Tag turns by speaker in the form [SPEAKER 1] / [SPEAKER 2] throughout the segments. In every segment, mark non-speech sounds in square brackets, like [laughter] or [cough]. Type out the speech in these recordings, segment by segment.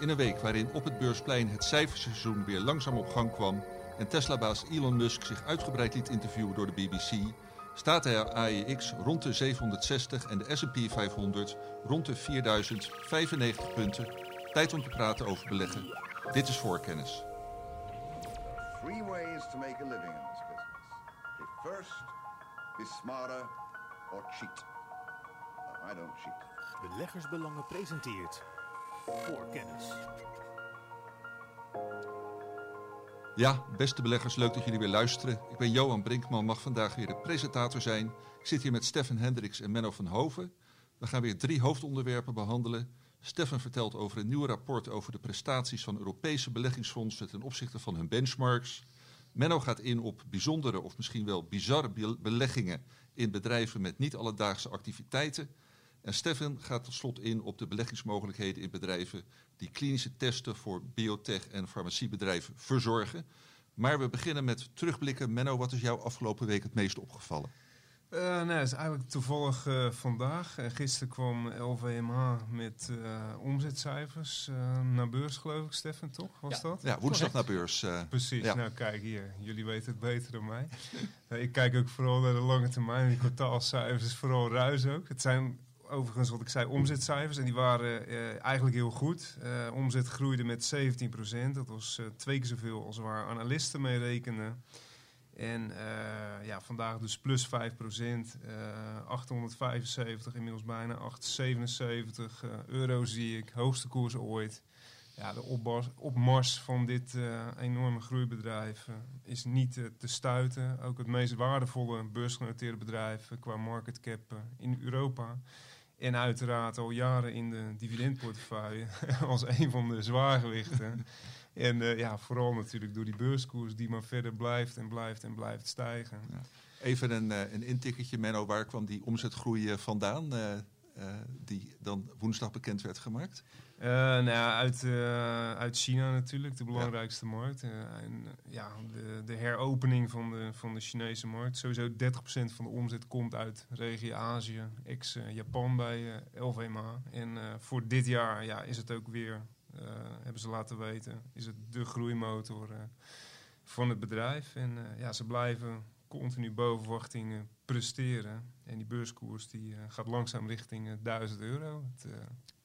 [SPEAKER 1] In een week waarin op het beursplein het cijferseizoen weer langzaam op gang kwam en Tesla-baas Elon Musk zich uitgebreid liet interviewen door de BBC, staat de AEX rond de 760 en de S&P 500 rond de 4095 punten. Tijd om te praten over beleggen. Dit is voorkennis.
[SPEAKER 2] Three ways to make a living in this business. Be first, be smarter, or cheat. No, I don't cheat.
[SPEAKER 3] Beleggersbelangen presenteert voor kennis.
[SPEAKER 1] Ja, beste beleggers, leuk dat jullie weer luisteren. Ik ben Johan Brinkman, mag vandaag weer de presentator zijn. Ik zit hier met Stefan Hendricks en Menno van Hoven. We gaan weer drie hoofdonderwerpen behandelen. Stefan vertelt over een nieuw rapport over de prestaties van Europese beleggingsfondsen ten opzichte van hun benchmarks. Menno gaat in op bijzondere of misschien wel bizarre beleggingen in bedrijven met niet alledaagse activiteiten. En Stefan gaat tot slot in op de beleggingsmogelijkheden in bedrijven die klinische testen voor biotech- en farmaciebedrijven verzorgen. Maar we beginnen met terugblikken. Menno, wat is jou afgelopen week het meest opgevallen?
[SPEAKER 4] Uh, nee, het is eigenlijk toevallig uh, vandaag. Uh, gisteren kwam LVMH met omzetcijfers naar beurs, geloof ik, Stefan, toch? Was
[SPEAKER 1] ja.
[SPEAKER 4] dat?
[SPEAKER 1] Ja, woensdag naar beurs.
[SPEAKER 4] Precies.
[SPEAKER 1] Ja.
[SPEAKER 4] Nou, kijk hier. Jullie weten het beter dan mij. [laughs] ik kijk ook vooral naar de lange termijn. Die kwartaalcijfers, vooral ruis ook. Het zijn overigens wat ik zei, omzetcijfers. En die waren uh, eigenlijk heel goed. Uh, omzet groeide met 17%. Dat was uh, twee keer zoveel als waar analisten mee rekenden. En ja, vandaag dus plus 5%. 875, inmiddels bijna 877 euro zie ik. Hoogste koers ooit. Ja, de opmars van dit enorme groeibedrijf is niet te stuiten. Ook het meest waardevolle beursgenoteerde bedrijf qua market cap in Europa. En uiteraard al jaren in de dividendportefeuille [laughs] als een van de zwaargewichten. [laughs] en uh, ja, vooral natuurlijk door die beurskoers die maar verder blijft en blijft en blijft stijgen. Ja.
[SPEAKER 1] Even een, uh, een intikketje, Menno. Waar kwam die omzetgroei vandaan? Uh, die dan woensdag bekend werd gemaakt?
[SPEAKER 4] Uh, nou ja, uit, uh, uit China natuurlijk, de belangrijkste ja. markt. En, ja, de, de heropening van de, van de Chinese markt. Sowieso 30% van de omzet komt uit regio Azië, ex-Japan bij LVMA. En voor dit jaar ja, is het ook weer, hebben ze laten weten, is het de groeimotor van het bedrijf. En ja, ze blijven continu boven verwachtingen presteren. En die beurskoers die, uh, gaat langzaam richting uh, 1000 euro. Het, uh...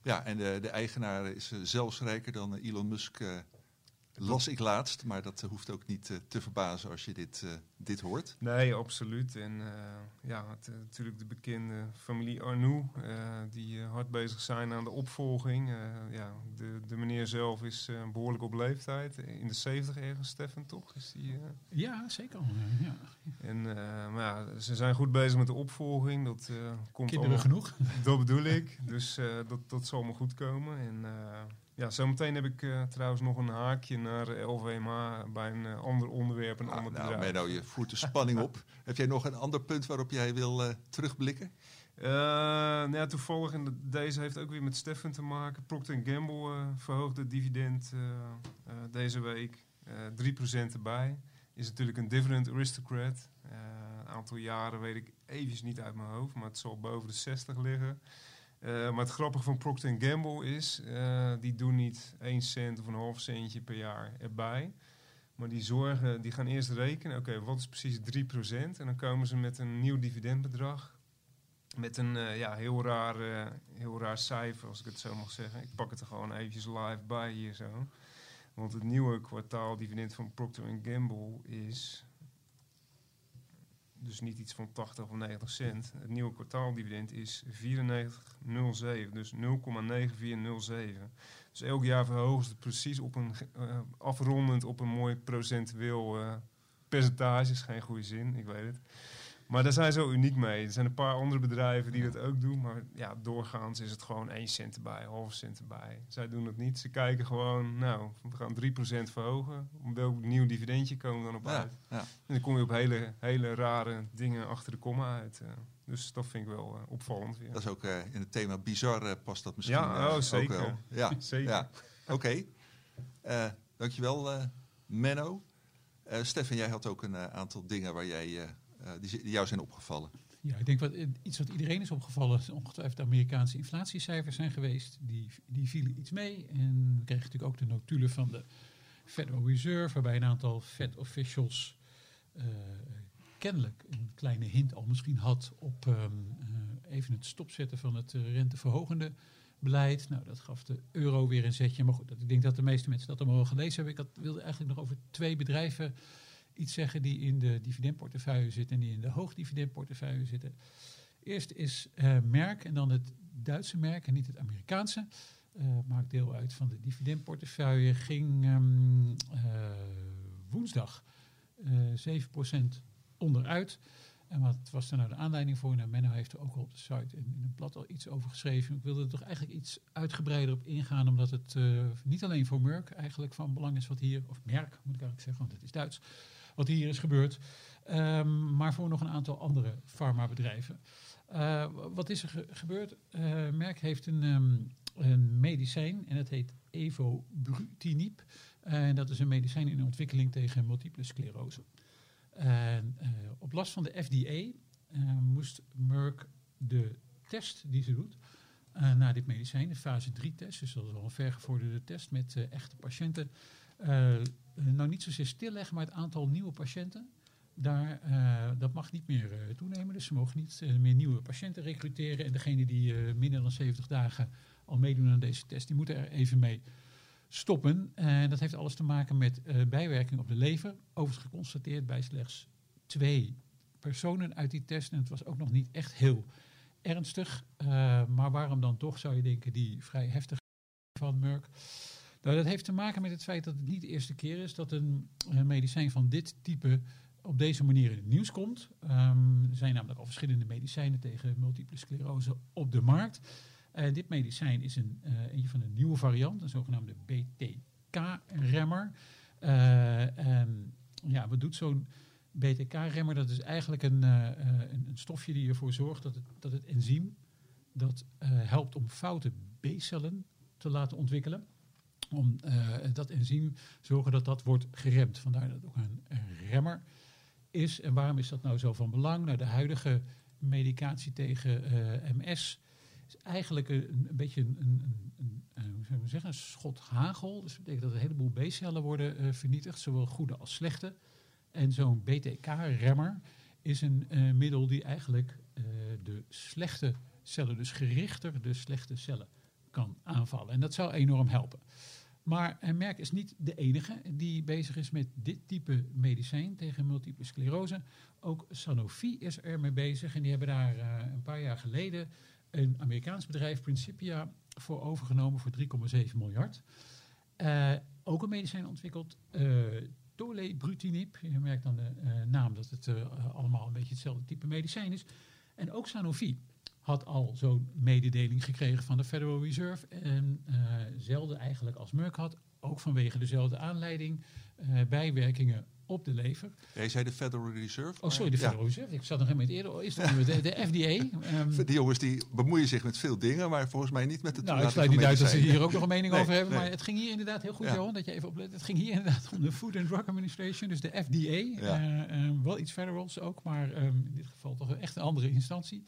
[SPEAKER 1] Ja, en de, de eigenaar is zelfs rijker dan Elon Musk. Las ik laatst, maar dat hoeft ook niet te verbazen als je dit, dit hoort.
[SPEAKER 4] Nee, absoluut. En ja, het, natuurlijk de bekende familie Arnoux, die hard bezig zijn aan de opvolging. ja, de, de meneer zelf is behoorlijk op leeftijd. In de 70 ergens, Stefan, toch? Is die,
[SPEAKER 5] ja, zeker. Ja.
[SPEAKER 4] En, maar ja, ze zijn goed bezig met de opvolging. Dat komt
[SPEAKER 5] Kinderen
[SPEAKER 4] allemaal,
[SPEAKER 5] genoeg.
[SPEAKER 4] Dat bedoel ik. Dus dat, dat zal allemaal goed komen. En ja, zometeen heb ik uh, trouwens nog een haakje naar LVMH bij een uh, ander onderwerp, een
[SPEAKER 1] ah,
[SPEAKER 4] ander
[SPEAKER 1] nou. Menno, je voert de spanning op. [laughs] heb jij nog een ander punt waarop jij wil uh, terugblikken?
[SPEAKER 4] nou ja, toevallig, en deze heeft ook weer met Stefan te maken. Procter Gamble verhoogde het dividend deze week. 3% erbij. Is natuurlijk een dividend aristocrat. een aantal jaren weet ik even niet uit mijn hoofd, maar het zal boven de 60 liggen. Uh, maar het grappige van Procter Gamble is, uh, die doen niet 1 cent of een half centje per jaar erbij. Maar die zorgen, die gaan eerst rekenen, oké, wat is precies 3%? En dan komen ze met een nieuw dividendbedrag. Met een uh, ja, heel, raar, heel raar cijfer, als ik het zo mag zeggen. Ik pak het er gewoon eventjes live bij hier zo. Want het nieuwe kwartaaldividend van Procter Gamble is dus niet iets van 80 of 90 cent. Het nieuwe kwartaaldividend is 94,07, dus 0,9407. Dus elk jaar verhogen ze het precies op een, uh, afrondend op een mooi procentueel uh, percentage. Is geen goede zin, ik weet het. Maar daar zijn ze zo uniek mee. Er zijn een paar andere bedrijven die dat ook doen. Maar ja, doorgaans is het gewoon 1 cent erbij, half cent erbij. Zij doen het niet. Ze kijken gewoon, nou, we gaan 3% verhogen. Om welk nieuw dividendje komen we dan op
[SPEAKER 1] Ja,
[SPEAKER 4] uit?
[SPEAKER 1] ja.
[SPEAKER 4] En dan kom je op hele, hele rare dingen achter de komma uit. eh. dus dat vind ik wel eh, opvallend weer.
[SPEAKER 1] Dat is ook eh, in het thema bizar past dat misschien
[SPEAKER 4] Ja, oh,
[SPEAKER 1] ook wel. Ja, [laughs]
[SPEAKER 4] Zeker.
[SPEAKER 1] Ja. Oké. Eh, dankjewel, Menno. Stefan, jij had ook een aantal dingen waar jij, die, die jou zijn opgevallen.
[SPEAKER 5] Ja, ik denk wat, eh, iets wat iedereen is opgevallen, is ongetwijfeld de Amerikaanse inflatiecijfers zijn geweest. Die, die vielen iets mee. En we kregen natuurlijk ook de notulen van de Federal Reserve, waarbij een aantal Fed officials eh, kennelijk een kleine hint al misschien had op ehm, eh, even het stopzetten van het eh, renteverhogende beleid. Nou, dat gaf de euro weer een zetje. Maar goed, ik denk dat de meeste mensen dat allemaal wel gelezen hebben. Ik wilde eigenlijk nog over twee bedrijven iets zeggen die in de dividendportefeuille zitten en die in de hoogdividendportefeuille zitten. Eerst is eh, Merck en dan het Duitse merk en niet het Amerikaanse. Eh, maakt deel uit van de dividendportefeuille. Ging ehm, eh, woensdag eh 7% onderuit. En wat was er nou de aanleiding voor? Nou, Menno heeft er ook op de site en in een blad al iets over geschreven. Ik wilde er toch eigenlijk iets uitgebreider op ingaan, omdat het niet alleen voor Merck eigenlijk van belang is wat hier, of Merck moet ik eigenlijk zeggen, want het is Duits, wat hier is gebeurd. Ehm, maar voor nog een aantal andere farmabedrijven. Eh, wat is er ge- gebeurd? Eh, Merck heeft een, ehm, een medicijn en dat heet Evobrutinib. En dat is een medicijn in ontwikkeling tegen multiple sclerose. En eh, op last van de FDA eh, moest Merck de test die ze doet eh, naar dit medicijn, de fase 3-test, dus dat is al een vergevorderde test met eh, echte patiënten, eh, nou niet zozeer stilleggen, maar het aantal nieuwe patiënten. Daar, eh, dat mag niet meer eh, toenemen, dus ze mogen niet eh, meer nieuwe patiënten recruteren. En degene die eh, minder dan 70 dagen al meedoen aan deze test, die moeten er even mee stoppen. En dat heeft alles te maken met eh, bijwerking op de lever. Overigens geconstateerd bij slechts twee personen uit die test. En het was ook nog niet echt heel ernstig. Eh, maar waarom dan toch, zou je denken, die vrij heftige van Merck? Nou, dat heeft te maken met het feit dat het niet de eerste keer is dat een, een medicijn van dit type op deze manier in het nieuws komt. Ehm, er zijn namelijk al verschillende medicijnen tegen multiple sclerose op de markt. En dit medicijn is een, eh eentje van een nieuwe variant, een zogenaamde BTK-remmer. en ja, wat doet zo'n BTK-remmer? Dat is eigenlijk een, eh, eh, een, een stofje die ervoor zorgt dat het, dat het enzym dat eh, helpt om foute B-cellen te laten ontwikkelen. Om eh, dat enzym zorgen dat dat wordt geremd. Vandaar dat het ook een, remmer is. En waarom is dat nou zo van belang? Nou, de huidige medicatie tegen eh, MS is eigenlijk een, een beetje een, een, hoe zeggen, een schot hagel. Dus dat betekent dat een heleboel B-cellen worden eh, vernietigd, zowel goede als slechte. En zo'n BTK-remmer is een middel die eigenlijk de slechte cellen, dus gerichter de slechte cellen, kan aanvallen. En dat zou enorm helpen. Maar Merck is niet de enige die bezig is met dit type medicijn tegen multiple sclerose. Ook Sanofi is er mee bezig en die hebben daar eh, een paar jaar geleden een Amerikaans bedrijf, Principia, voor overgenomen voor 3,7 miljard. Eh, ook een medicijn ontwikkeld, uh, Tolebrutinib. Je merkt aan de naam dat het allemaal een beetje hetzelfde type medicijn is. En ook Sanofi had al zo'n mededeling gekregen van de Federal Reserve. En uh, zelden eigenlijk als Merck had, ook vanwege dezelfde aanleiding, uh, bijwerkingen op de lever.
[SPEAKER 1] Jij zei de Federal Reserve?
[SPEAKER 5] Oh, sorry, de Federal ja. Reserve. Ik zat nog helemaal eerder. Is dat de, de [laughs] FDA?
[SPEAKER 1] Um, die jongens die bemoeien zich met veel dingen, maar volgens mij niet met de
[SPEAKER 5] Nou, ik sluit niet uit dat ze hier ook nog een mening nee, over hebben. Nee. Maar het ging hier inderdaad heel goed, ja. Johan, dat je even oplet. Het ging hier inderdaad om de Food and Drug Administration, dus de FDA. Ja. Uh, um, wel iets federals ook, maar um, in dit geval toch echt een andere instantie.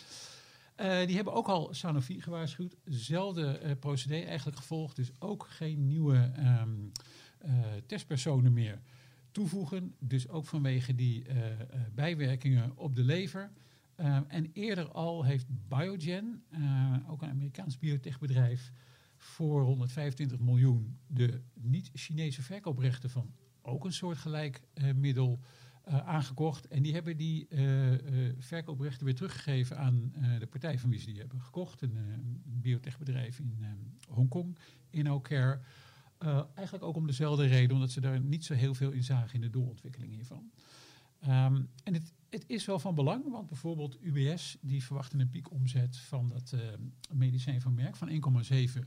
[SPEAKER 5] Uh, die hebben ook al Sanofi gewaarschuwd. Zelfde uh, procedé eigenlijk gevolgd. Dus ook geen nieuwe um, uh, testpersonen meer toevoegen. Dus ook vanwege die bijwerkingen op de lever. en eerder al heeft Biogen, ook een Amerikaans biotechbedrijf, voor 125 miljoen de niet-Chinese verkooprechten van ook een soortgelijk middel uh, aangekocht. En die hebben die uh, uh, verkooprechten weer teruggegeven aan de partij van wie ze die hebben gekocht. Een, biotechbedrijf in Hongkong, InnoCare. eigenlijk ook om dezelfde reden, omdat ze daar niet zo heel veel in zagen in de doorontwikkeling hiervan. Um, en het, het, is wel van belang, want bijvoorbeeld UBS die verwachten een piekomzet van dat medicijn van Merck van 1,7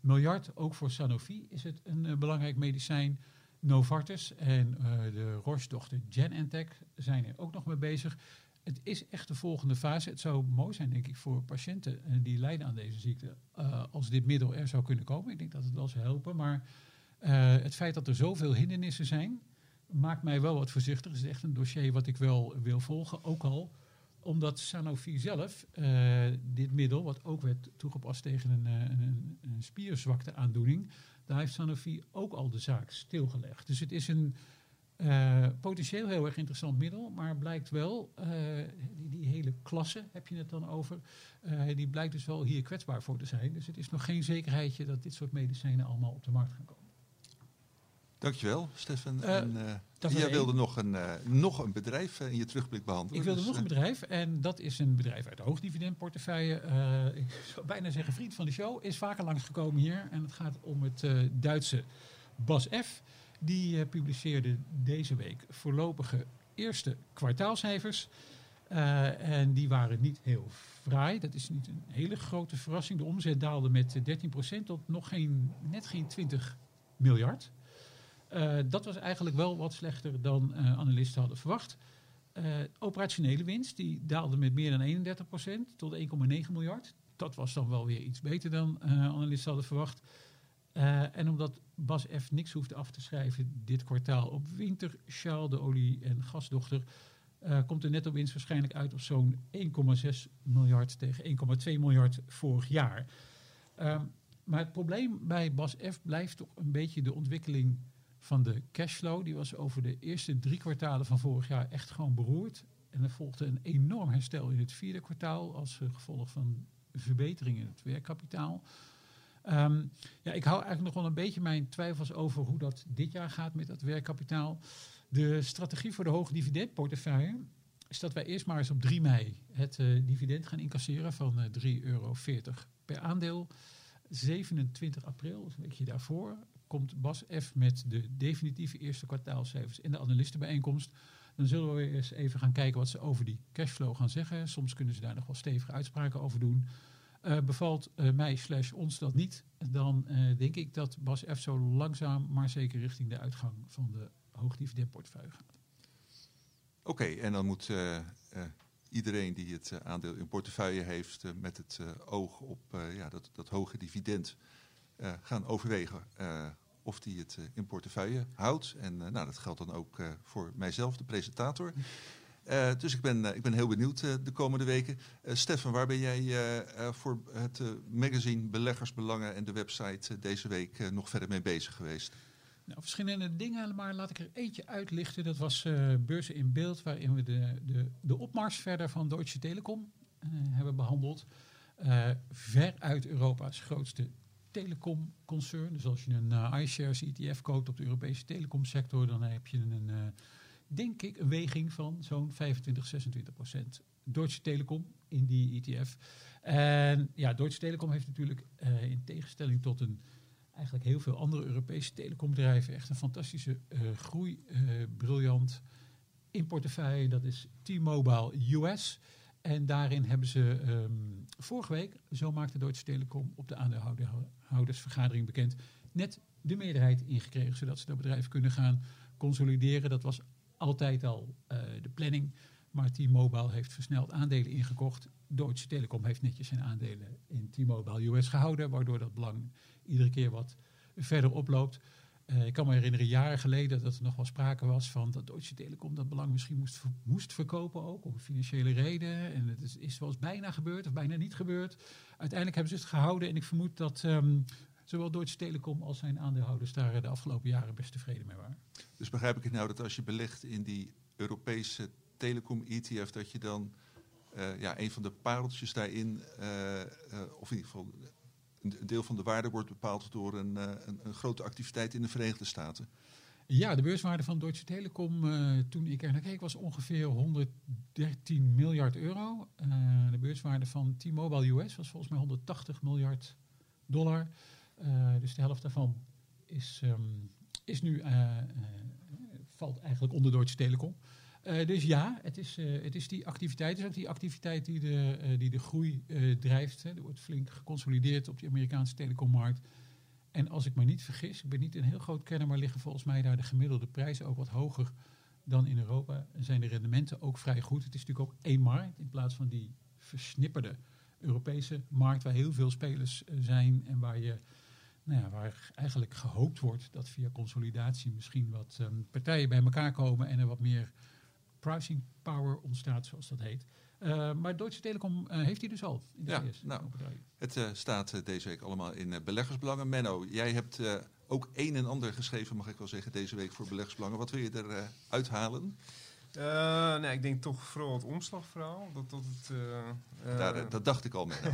[SPEAKER 5] miljard. Ook voor Sanofi is het een belangrijk medicijn. Novartis en uh, de Roche-dochter Genentech zijn er ook nog mee bezig. Het is echt de volgende fase. Het zou mooi zijn, denk ik, voor patiënten uh, die lijden aan deze ziekte, uh, als dit middel er zou kunnen komen. Ik denk dat het wel zou helpen, maar het feit dat er zoveel hindernissen zijn, maakt mij wel wat voorzichtig. Het is echt een dossier wat ik wel wil volgen, ook al omdat Sanofi zelf eh, dit middel, wat ook werd toegepast tegen een, eh, een, een spierzwakteaandoening, daar heeft Sanofi ook al de zaak stilgelegd. Dus het is een eh, potentieel heel erg interessant middel, maar blijkt wel, eh, die, die hele klasse heb je het dan over, eh, die blijkt dus wel hier kwetsbaar voor te zijn. Dus het is nog geen zekerheidje dat dit soort medicijnen allemaal op de markt gaan komen.
[SPEAKER 1] Dankjewel, Stefan.
[SPEAKER 5] Eh,
[SPEAKER 1] en, eh, jij wilde nog een, eh, nog een bedrijf in je terugblik behandelen.
[SPEAKER 5] Ik wilde
[SPEAKER 1] dus,
[SPEAKER 5] nog een bedrijf en dat is een bedrijf uit de hoogdividendportefeuille. Ik zou bijna zeggen vriend van de show, is vaker langsgekomen hier. En het gaat om het Duitse Bas F. Die publiceerde deze week voorlopige eerste kwartaalcijfers. En die waren niet heel fraai. Dat is niet een hele grote verrassing. De omzet daalde met eh, 13% tot nog geen, net geen 20 miljard. Eh, dat was eigenlijk wel wat slechter dan eh, analisten hadden verwacht. Eh, operationele winst die daalde met meer dan 31% tot 1,9 miljard. Dat was dan wel weer iets beter dan analisten hadden verwacht. En omdat Bas niks hoefde af te schrijven dit kwartaal op Wintershaal, de olie- en gasdochter, komt de netto winst waarschijnlijk uit op zo'n 1,6 miljard tegen 1,2 miljard vorig jaar. Ehm, maar het probleem bij Bas F. blijft toch een beetje de ontwikkeling van de cashflow. Die was over de eerste drie kwartalen van vorig jaar echt gewoon beroerd. En er volgde een enorm herstel in het vierde kwartaal als eh, gevolg van verbeteringen in het werkkapitaal. Ehm, ja, ik hou eigenlijk nog wel een beetje mijn twijfels over hoe dat dit jaar gaat met dat werkkapitaal. De strategie voor de hoge dividendportefeuille is dat wij eerst maar eens op 3 mei het eh, dividend gaan incasseren van eh 3,40 euro per aandeel. 27 april, dus een beetje daarvoor, komt Bas F. met de definitieve eerste kwartaalcijfers en de analistenbijeenkomst. Dan zullen we weer eens even gaan kijken wat ze over die cashflow gaan zeggen. Soms kunnen ze daar nog wel stevige uitspraken over doen. Eh, bevalt eh, mij slash ons dat niet, dan eh, denk ik dat Bas F. zo langzaam maar zeker richting de uitgang van de hoogdividendportefeuille gaat.
[SPEAKER 1] Oké, en dan moet iedereen die het aandeel in portefeuille heeft met het oog op ja, dat, dat hoge dividend gaan overwegen eh, of die het eh, in portefeuille houdt. En eh, nou, dat geldt dan ook eh, voor mijzelf, de presentator. Eh, dus ik ben, eh, ik ben heel benieuwd eh, de komende weken. Eh, Stefan, waar ben jij eh, eh, voor het eh, magazine Beleggersbelangen en de website eh, deze week eh, nog verder mee bezig geweest?
[SPEAKER 5] Nou, verschillende dingen, maar laat ik er eentje uitlichten. Dat was eh, Beurzen in Beeld, waarin we de, de, de opmars verder van Deutsche Telekom eh, hebben behandeld. Eh, veruit Europa's grootste telecomconcern. Dus als je een eh, iShares ETF koopt op de Europese telecomsector, dan heb je een, eh, denk ik, een weging van zo'n 25, 26 procent. Deutsche Telekom in die ETF. En ja, Deutsche Telekom heeft natuurlijk eh, in tegenstelling tot een eigenlijk heel veel andere Europese telecombedrijven echt een fantastische groei, briljant in portefeuille. Dat is T-Mobile US. En daarin hebben ze ehm, vorige week, zo maakte Deutsche Telekom op de aandeelhoudersvergadering bekend, net de meerderheid ingekregen, zodat ze dat bedrijf kunnen gaan consolideren. Dat was altijd al eh, de planning. Maar T-Mobile heeft versneld aandelen ingekocht. Deutsche Telekom heeft netjes zijn aandelen in T-Mobile US gehouden, waardoor dat belang iedere keer wat verder oploopt. Eh, ik kan me herinneren, jaren geleden, dat er nog wel sprake was van dat Deutsche Telekom dat belang misschien moest, moest verkopen, ook om financiële reden. En het is, is wel bijna gebeurd of bijna niet gebeurd. Uiteindelijk hebben ze het gehouden en ik vermoed dat ehm, zowel Deutsche Telekom als zijn aandeelhouders daar de afgelopen jaren best tevreden mee waren.
[SPEAKER 1] Dus begrijp ik het nou dat als je belegt in die Europese telecom-ETF, dat je dan eh, ja, een van de pareltjes daarin, eh, eh, of in ieder geval een deel van de waarde wordt bepaald door een, eh, een, een grote activiteit in de Verenigde Staten.
[SPEAKER 5] Ja, de beurswaarde van Deutsche Telekom, eh, toen ik er naar keek, was ongeveer 113 miljard euro. Eh, de beurswaarde van T-Mobile US was volgens mij 180 miljard dollar. Dus de helft daarvan is, ehm, is nu, valt eigenlijk onder Deutsche Telekom. Eh, dus ja, het is, eh, het is die activiteit. Het is ook die activiteit die de, eh, die de groei drijft. Hè. Er wordt flink geconsolideerd op de Amerikaanse telecommarkt. En als ik me niet vergis, ik ben niet een heel groot kenner, maar liggen volgens mij daar de gemiddelde prijzen ook wat hoger dan in Europa. En zijn de rendementen ook vrij goed. Het is natuurlijk ook één markt in plaats van die versnipperde Europese markt waar heel veel spelers zijn en waar je nou ja, waar eigenlijk gehoopt wordt dat via consolidatie misschien wat ehm, partijen bij elkaar komen en er wat meer pricing power ontstaat, zoals dat heet. Eh, maar Deutsche Telekom eh, heeft hij dus al. In de
[SPEAKER 1] Ja,
[SPEAKER 5] VS.
[SPEAKER 1] nou.
[SPEAKER 5] Het
[SPEAKER 1] eh, staat deze week allemaal in beleggersbelangen. Menno, jij hebt ook een en ander geschreven, mag ik wel zeggen, deze week voor beleggersbelangen. Wat wil je eruit uithalen?
[SPEAKER 4] Eh, nee, ik denk toch vooral het omslagverhaal. Dat dat het, eh, eh,
[SPEAKER 1] Daar, dat dacht ik al, Menno.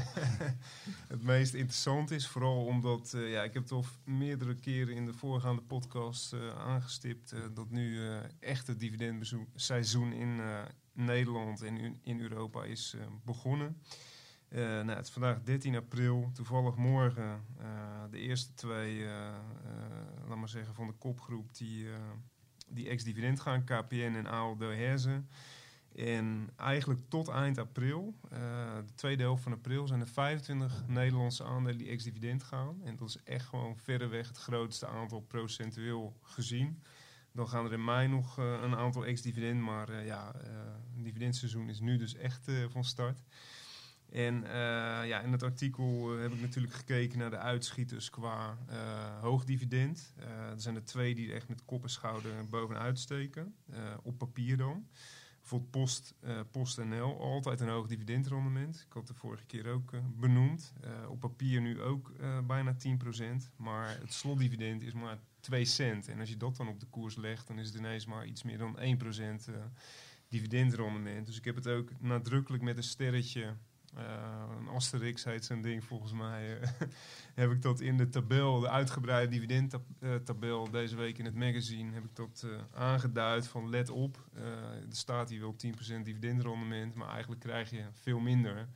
[SPEAKER 1] [laughs]
[SPEAKER 4] het meest interessant is. Vooral omdat, ja, ik heb het al meerdere keren in de voorgaande podcast aangestipt. dat nu echt het dividendseizoen in Nederland en in, Europa is begonnen. Nou, het is vandaag 13 april. Toevallig morgen de eerste twee, laat maar zeggen, van de kopgroep die, die ex-dividend gaan. KPN en ALD Herzen. En eigenlijk tot eind april, eh, de tweede helft van april, zijn er 25 Nederlandse aandelen die ex-dividend gaan. En dat is echt gewoon verreweg het grootste aantal procentueel gezien. Dan gaan er in mei nog eh, een aantal ex-dividend, maar eh, ja, het dividendseizoen is nu dus echt van start. En eh, ja, in het artikel heb ik natuurlijk gekeken naar de uitschieters qua eh hoog dividend. Eh, er zijn er twee die echt met kop en schouder bovenuit steken, op papier dan. Bijvoorbeeld Post, PostNL, altijd een hoog dividendrendement. Ik had de vorige keer ook benoemd. Op papier nu ook bijna 10%. Maar het slotdividend is maar 2 cent. En als je dat dan op de koers legt, dan is het ineens maar iets meer dan 1% eh dividendrendement. Dus ik heb het ook nadrukkelijk met een sterretje... eh, een Asterix heet zo'n ding volgens mij. eh, [laughs] heb ik dat in de tabel, de uitgebreide dividendtabel deze week in het magazine, heb ik dat eh, aangeduid van let op. er staat hier wel 10% dividendrendement, maar eigenlijk krijg je veel minder.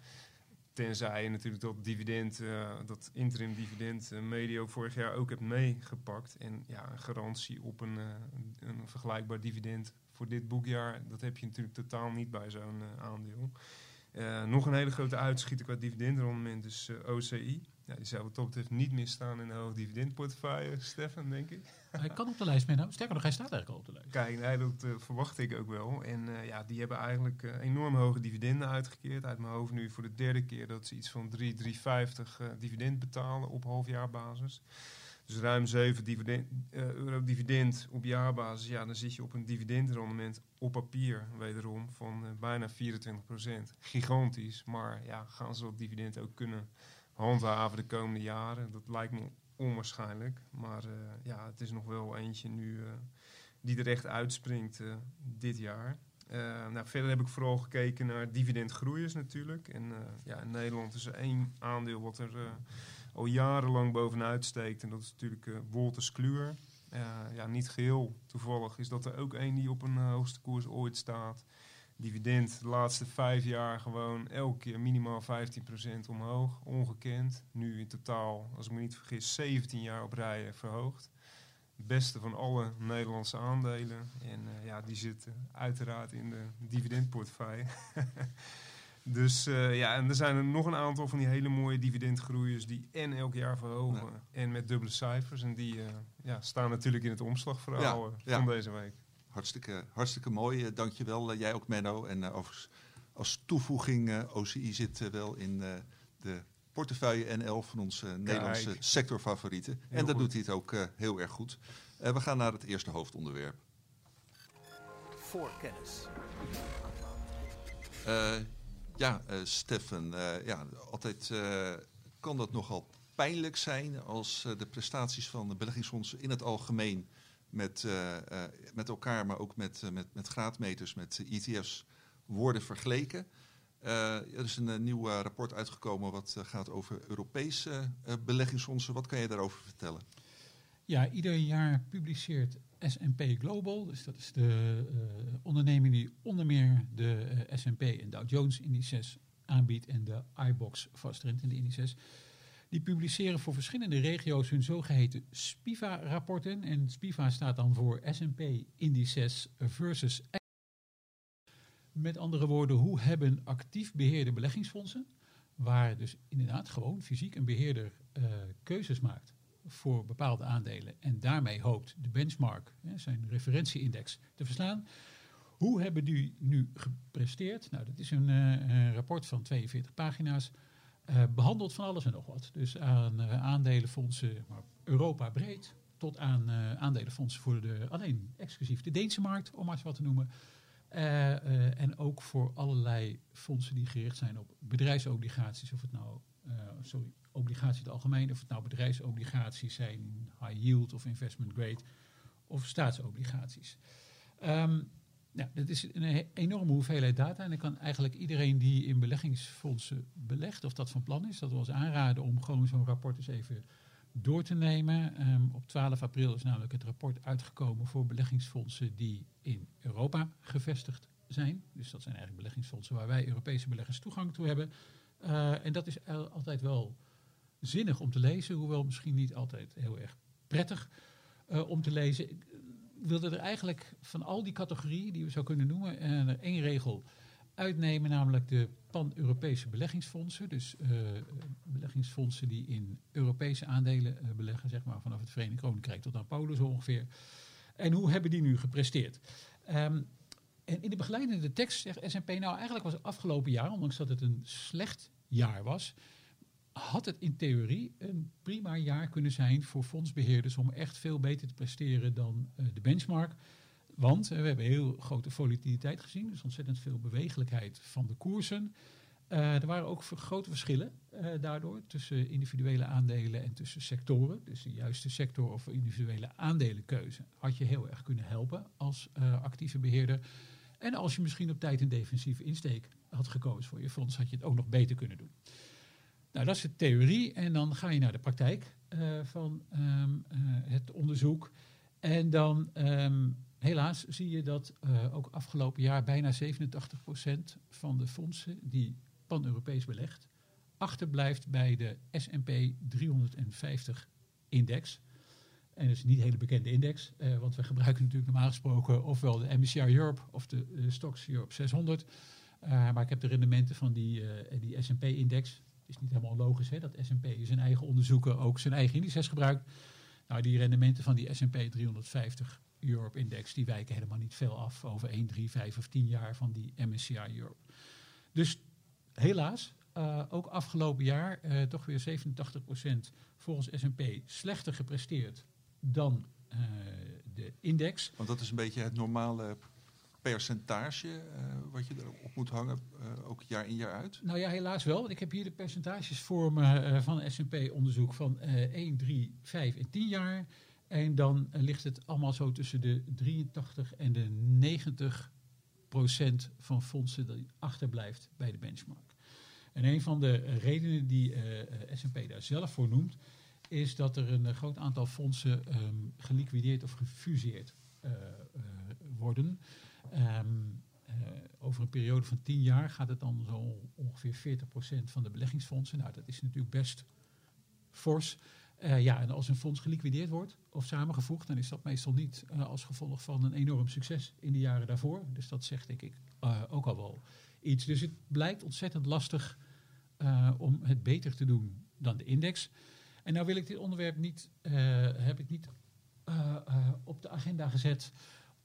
[SPEAKER 4] Tenzij je natuurlijk dat dividend, dat interim dividend medio vorig jaar ook hebt meegepakt. En ja, een garantie op een, een, vergelijkbaar dividend voor dit boekjaar, dat heb je natuurlijk totaal niet bij zo'n aandeel. Eh, nog een hele grote uitschieter qua dividendrendement is eh, OCI. Ja, die zou wat dat betreft niet meer staan in de hoog dividendportefeuille, [laughs] Stefan, denk ik.
[SPEAKER 5] Hij kan op de lijst mee. Nou, sterker nog, hij staat eigenlijk al op de lijst.
[SPEAKER 4] Kijk, nee, dat eh, verwacht ik ook wel. En ja, die hebben eigenlijk enorm hoge dividenden uitgekeerd. Uit mijn hoofd nu voor de derde keer dat ze iets van 3, 3,50 eh, dividend betalen op halfjaarbasis. Dus ruim 7 dividend, eh, euro dividend op jaarbasis. Ja, dan zit je op een dividendrendement op papier wederom van eh, bijna 24% Gigantisch. Maar ja, gaan ze dat dividend ook kunnen handhaven de komende jaren? Dat lijkt me onwaarschijnlijk. Maar eh, ja, het is nog wel eentje nu... die er echt uitspringt dit jaar. Nou, verder heb ik vooral gekeken naar dividendgroeiers natuurlijk. En ja, in Nederland is er één aandeel wat er al jarenlang bovenuit steekt. En dat is natuurlijk eh Wolters Kluwer. Eh, ja, niet geheel toevallig is dat er ook één die op een eh, hoogste koers ooit staat. Dividend de laatste vijf jaar gewoon elke keer minimaal 15% omhoog. Ongekend. Nu in totaal, als ik me niet vergis, 17 jaar op rij verhoogd beste van alle Nederlandse aandelen. En ja, die zitten uiteraard in de dividendportefeuille. [laughs] dus eh, ja, en er zijn er nog een aantal van die hele mooie dividendgroeiers die en elk jaar verhogen
[SPEAKER 1] Ja.
[SPEAKER 4] en met dubbele cijfers. En die eh, ja, staan natuurlijk in het omslagverhaal
[SPEAKER 1] Ja,
[SPEAKER 4] eh,
[SPEAKER 1] ja.
[SPEAKER 4] van deze week.
[SPEAKER 1] Hartstikke, hartstikke mooi. Dankjewel. Uh, jij ook, Menno. En overigens, als toevoeging, eh, OCI zit wel in eh, de portefeuille NL van onze Nederlandse sectorfavorieten.
[SPEAKER 4] Heel
[SPEAKER 1] en dat
[SPEAKER 4] goed.
[SPEAKER 1] doet hij het ook eh, heel erg goed. Eh, we gaan naar het eerste hoofdonderwerp.
[SPEAKER 3] Voorkennis.
[SPEAKER 1] Eh, ja, eh Stefan, eh, ja, altijd eh, kan dat nogal pijnlijk zijn als de prestaties van de beleggingsfondsen in het algemeen met, met elkaar, maar ook met, met, met graadmeters, met ETF's worden vergeleken. Er is een nieuw rapport uitgekomen wat gaat over Europese beleggingsfondsen. Wat kan je daarover vertellen?
[SPEAKER 5] Ja, ieder jaar publiceert S&P Global, dus dat is de eh, onderneming die onder meer de eh, S&P en Dow Jones indices aanbiedt en de iBox vastrentende indices. Die publiceren voor verschillende regio's hun zogeheten SPIVA-rapporten. En SPIVA staat dan voor S&P Indices versus met andere woorden, hoe hebben actief beheerde beleggingsfondsen, waar dus inderdaad gewoon fysiek een beheerder eh, keuzes maakt voor bepaalde aandelen en daarmee hoopt de benchmark, zijn referentieindex, te verslaan. Hoe hebben die nu gepresteerd? Nou, dat is een, eh, een rapport van 42 pagina's. eh, behandelt van alles en nog wat. Dus aan eh, aandelenfondsen, Europa breed, tot aan aandelenfondsen voor de, alleen exclusief de Deense markt, om maar eens wat te noemen. En ook voor allerlei fondsen die gericht zijn op bedrijfsobligaties, of het nou, sorry, obligaties in het algemeen, of het nou bedrijfsobligaties zijn, high yield of investment grade, of staatsobligaties. Ehm, ja, dat is een enorme hoeveelheid data. En dan kan eigenlijk iedereen die in beleggingsfondsen belegt, of dat van plan is, dat we ons aanraden om gewoon zo'n rapport eens even door te nemen. Ehm, op 12 april is namelijk het rapport uitgekomen voor beleggingsfondsen die in Europa gevestigd zijn. Dus dat zijn eigenlijk beleggingsfondsen waar wij Europese beleggers toegang toe hebben. Eh, en dat is altijd wel zinnig om te lezen, hoewel misschien niet altijd heel erg prettig eh, om te lezen. Ik wilde er eigenlijk van al die categorieën die we zo kunnen noemen, eh, er één regel uitnemen, namelijk de pan-Europese beleggingsfondsen. Dus eh, beleggingsfondsen die in Europese aandelen eh, beleggen, zeg maar vanaf het Verenigd Koninkrijk tot aan Polen zo ongeveer. En hoe hebben die nu gepresteerd? Ehm, en in de begeleidende tekst zegt S&P nou eigenlijk was het afgelopen jaar, ondanks dat het een slecht jaar was, had het in theorie een prima jaar kunnen zijn voor fondsbeheerders om echt veel beter te presteren dan eh, de benchmark. Want eh, we hebben heel grote volatiliteit gezien, dus ontzettend veel bewegelijkheid van de koersen. Eh, er waren ook grote verschillen daardoor tussen individuele aandelen en tussen sectoren. Dus de juiste sector of individuele aandelenkeuze had je heel erg kunnen helpen als actieve beheerder. En als je misschien op tijd een defensieve insteek had gekozen voor je fonds, had je het ook nog beter kunnen doen. Nou, dat is de theorie. En dan ga je naar de praktijk eh, van ehm, eh, het onderzoek. En dan, ehm, helaas, zie je dat eh, ook afgelopen jaar bijna 87% van de fondsen die pan-Europees belegt, achterblijft bij de S&P 350-index. En dat is niet een hele bekende index, want we gebruiken natuurlijk normaal gesproken ofwel de MSCI Europe of de Stocks Europe 600. Eh, maar ik heb de rendementen van die, die S&P-index. Is niet helemaal logisch hè, dat S&P zijn eigen onderzoeken ook zijn eigen indices gebruikt. Nou, die rendementen van die S&P 350 Europe-index, die wijken helemaal niet veel af over 1, 3, 5 of 10 jaar van die MSCI Europe. Dus helaas, eh, ook afgelopen jaar eh, toch weer 87% volgens S&P slechter gepresteerd dan eh, de index.
[SPEAKER 1] Want dat is een beetje het normale percentage eh, wat je erop moet hangen, eh, ook jaar in jaar uit.
[SPEAKER 5] Nou ja, helaas wel. want Ik heb hier de percentages voor me eh, van S&P-onderzoek van eh 1, 3, 5 en 10 jaar. En dan ligt het allemaal zo tussen de 83 en de 90 procent van fondsen die achterblijft bij de benchmark. En een van de redenen die S&P daar zelf voor noemt, is dat er een groot aantal fondsen ehm, geliquideerd of gefuseerd worden. Ehm, eh, over een periode van 10 jaar gaat het dan zo ongeveer 40% van de beleggingsfondsen. Nou, dat is natuurlijk best fors. Eh, ja, en als een fonds geliquideerd wordt of samengevoegd, dan is dat meestal niet eh, als gevolg van een enorm succes in de jaren daarvoor. Dus dat zegt denk ik ook al wel iets. Dus het blijkt ontzettend lastig om het beter te doen dan de index. En nou wil ik dit onderwerp niet, heb ik niet op de agenda gezet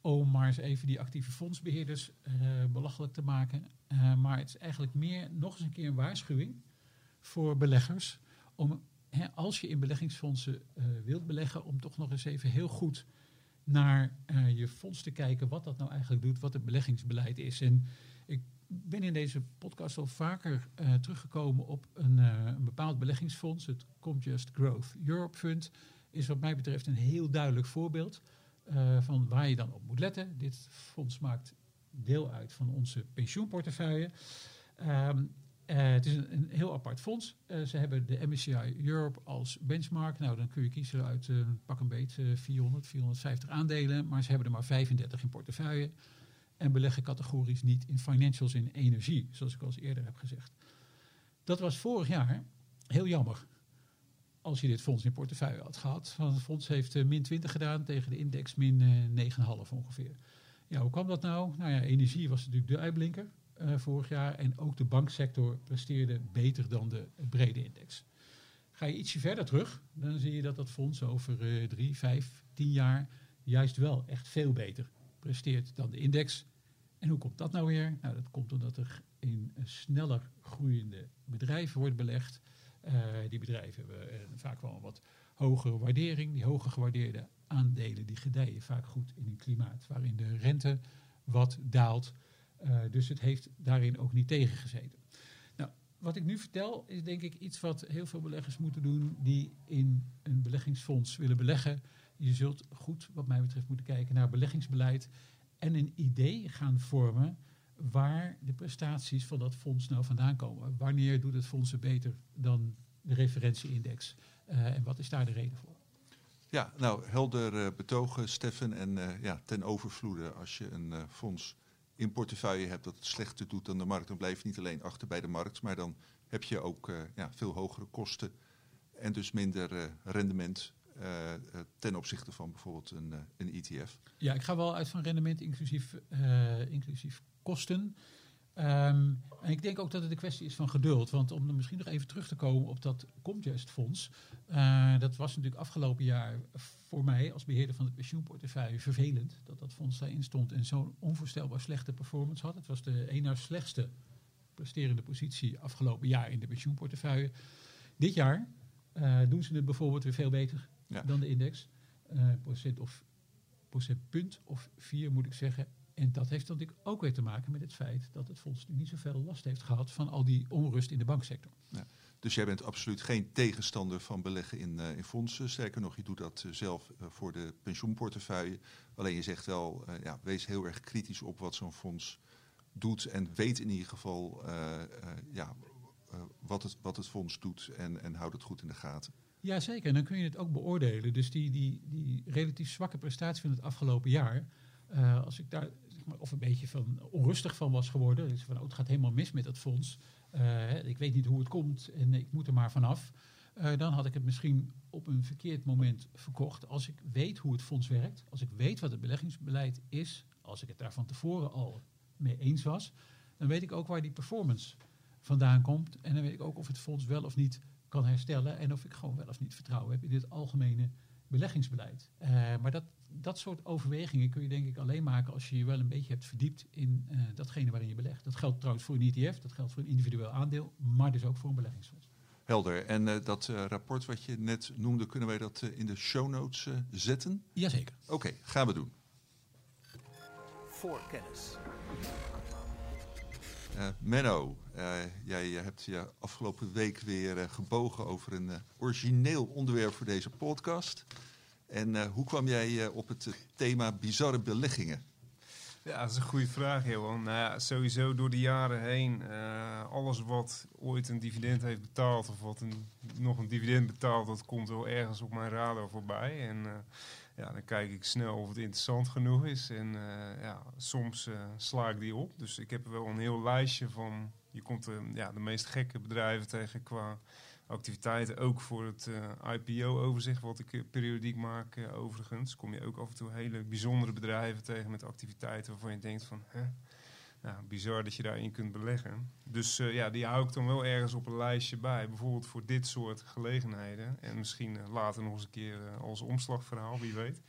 [SPEAKER 5] om maar eens even die actieve fondsbeheerders eh, belachelijk te maken. Eh, maar het is eigenlijk meer nog eens een keer een waarschuwing voor beleggers om als je in beleggingsfondsen eh, wilt beleggen, om toch nog eens even heel goed naar je fonds te kijken wat dat nou eigenlijk doet, wat het beleggingsbeleid is. En ik ben in deze podcast al vaker teruggekomen op een, een bepaald beleggingsfonds, het Comgest Growth Europe Fund, is wat mij betreft een heel duidelijk voorbeeld eh, van waar je dan op moet letten. Dit fonds maakt deel uit van onze pensioenportefeuille. Ehm, eh, het is een, heel apart fonds. Eh, ze hebben de MSCI Europe als benchmark. Nou, dan kun je kiezen uit pak een beet eh, 400, 450 aandelen. Maar ze hebben er maar 35 in portefeuille. En beleggen categorisch niet in financials in energie, zoals ik al eerder heb gezegd. Dat was vorig jaar heel jammer. Als je dit fonds in portefeuille had gehad. Want het fonds heeft eh, min 20 gedaan tegen de index min eh, 9,5 ongeveer. Ja, hoe kwam dat nou? Nou ja, energie was natuurlijk de uitblinker eh, vorig jaar. En ook de banksector presteerde beter dan de brede index. Ga je ietsje verder terug, dan zie je dat dat fonds over eh, drie, vijf, tien jaar juist wel echt veel beter presteert dan de index. En hoe komt dat nou weer? Nou, dat komt omdat er in eh, sneller groeiende bedrijven wordt belegd. Eh, die bedrijven hebben eh, vaak wel een wat hogere waardering. Die hoger gewaardeerde aandelen die gedijen vaak goed in een klimaat waarin de rente wat daalt. Eh, dus het heeft daarin ook niet tegengezeten. Nou, wat ik nu vertel is denk ik iets wat heel veel beleggers moeten doen die in een beleggingsfonds willen beleggen. Je zult goed, wat mij betreft, moeten kijken naar beleggingsbeleid en een idee gaan vormen waar de prestaties van dat fonds nou vandaan komen. Wanneer doet het fonds het beter dan de referentieindex? Uh, en wat is daar de reden voor?
[SPEAKER 1] Ja, nou, helder uh, betogen, Steffen. En uh, ja, ten overvloede, als je een fonds in portefeuille hebt dat het slechter doet dan de markt, dan blijf je niet alleen achter bij de markt, maar dan heb je ook ja, veel hogere kosten en dus minder rendement uh, ten opzichte van bijvoorbeeld een, uh, een ETF?
[SPEAKER 5] Ja, ik ga wel uit van rendement inclusief, uh, inclusief kosten. Um, en ik denk ook dat het een kwestie is van geduld. Want om er misschien nog even terug te komen op dat Comgest fonds. dat was natuurlijk afgelopen jaar voor mij als beheerder van het pensioenportefeuille vervelend. Dat dat fonds daarin stond en zo'n onvoorstelbaar slechte performance had. Het was de een na slechtste presterende positie afgelopen jaar in de pensioenportefeuille. Dit jaar doen ze het bijvoorbeeld weer veel beter ja. dan de index. Uh, procent of procentpunt of vier moet ik zeggen. En dat heeft natuurlijk ook weer te maken met het feit dat het fonds niet zoveel last heeft gehad van al die onrust in de banksector.
[SPEAKER 1] Ja. Dus jij bent absoluut geen tegenstander van beleggen in, uh, in fondsen. Sterker nog, je doet dat uh, zelf uh, voor de pensioenportefeuille. Alleen je zegt wel, ja, wees heel erg kritisch op wat zo'n fonds doet. En weet in ieder geval ja, wat, het, wat het fonds doet en, en houd het goed in de gaten.
[SPEAKER 5] Jazeker, en dan kun je het ook beoordelen. Dus die, die, die relatief zwakke prestatie van het afgelopen jaar, als ik daar of een beetje van onrustig van was geworden, dus van oh, het gaat helemaal mis met dat fonds, uh, ik weet niet hoe het komt en ik moet er maar vanaf, uh, dan had ik het misschien op een verkeerd moment verkocht. Als ik weet hoe het fonds werkt, als ik weet wat het beleggingsbeleid is, als ik het daar van tevoren al mee eens was, dan weet ik ook waar die performance vandaan komt. En dan weet ik ook of het fonds wel of niet kan herstellen en of ik gewoon wel of niet vertrouwen heb in dit algemene beleggingsbeleid. Uh, maar dat, dat soort overwegingen kun je denk ik alleen maken als je je wel een beetje hebt verdiept in uh, datgene waarin je belegt. Dat geldt trouwens voor een ETF, dat geldt voor een individueel aandeel, maar dus ook voor een beleggingsfonds.
[SPEAKER 1] Helder. En uh, dat rapport wat je net noemde, kunnen wij dat in de show notes zetten?
[SPEAKER 5] Jazeker.
[SPEAKER 1] Oké, okay, gaan we doen.
[SPEAKER 3] Voor kennis.
[SPEAKER 1] Uh, Menno, uh, jij hebt je afgelopen week weer gebogen over een origineel onderwerp voor deze podcast. En hoe kwam jij op het thema bizarre beleggingen?
[SPEAKER 4] Ja, dat is een goede vraag, Johan. Nou sowieso door de jaren heen, alles wat ooit een dividend heeft betaald of wat nog een dividend betaalt, dat komt wel ergens op mijn radar voorbij. En ja, dan kijk ik snel of het interessant genoeg is. En uh, ja, soms uh, sla ik die op. Dus ik heb wel een heel lijstje van. Je komt uh, ja, de meest gekke bedrijven tegen qua activiteiten. Ook voor het IPO-overzicht, wat ik periodiek maak, overigens. Kom je ook af en toe hele bijzondere bedrijven tegen met activiteiten waarvan je denkt van. Hè, ja, bizar dat je daarin kunt beleggen. Dus uh, ja, die hou ik dan wel ergens op een lijstje bij. Bijvoorbeeld voor dit soort gelegenheden. En misschien uh, later nog eens een keer uh, als omslagverhaal, wie weet.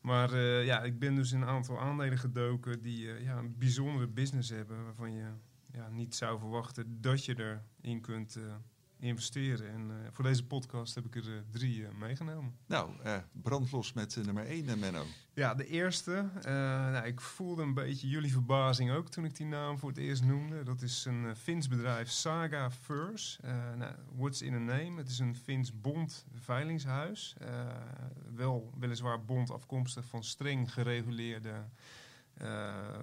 [SPEAKER 4] Maar ja, ik ben dus in een aantal aandelen gedoken die ja, een bijzondere business hebben. Waarvan je ja, niet zou verwachten dat je erin kunt investeren. En uh, voor deze podcast heb ik er uh, drie uh, meegenomen.
[SPEAKER 1] Nou, brandlos met nummer één, Menno.
[SPEAKER 4] Ja, de eerste. nou, ik voelde een beetje jullie verbazing ook toen ik die naam voor het eerst noemde. Dat is een Fins bedrijf, Saga Furs. nou, what's in a name? Het is een Fins bond veilingshuis. wel weliswaar bond afkomstig van streng gereguleerde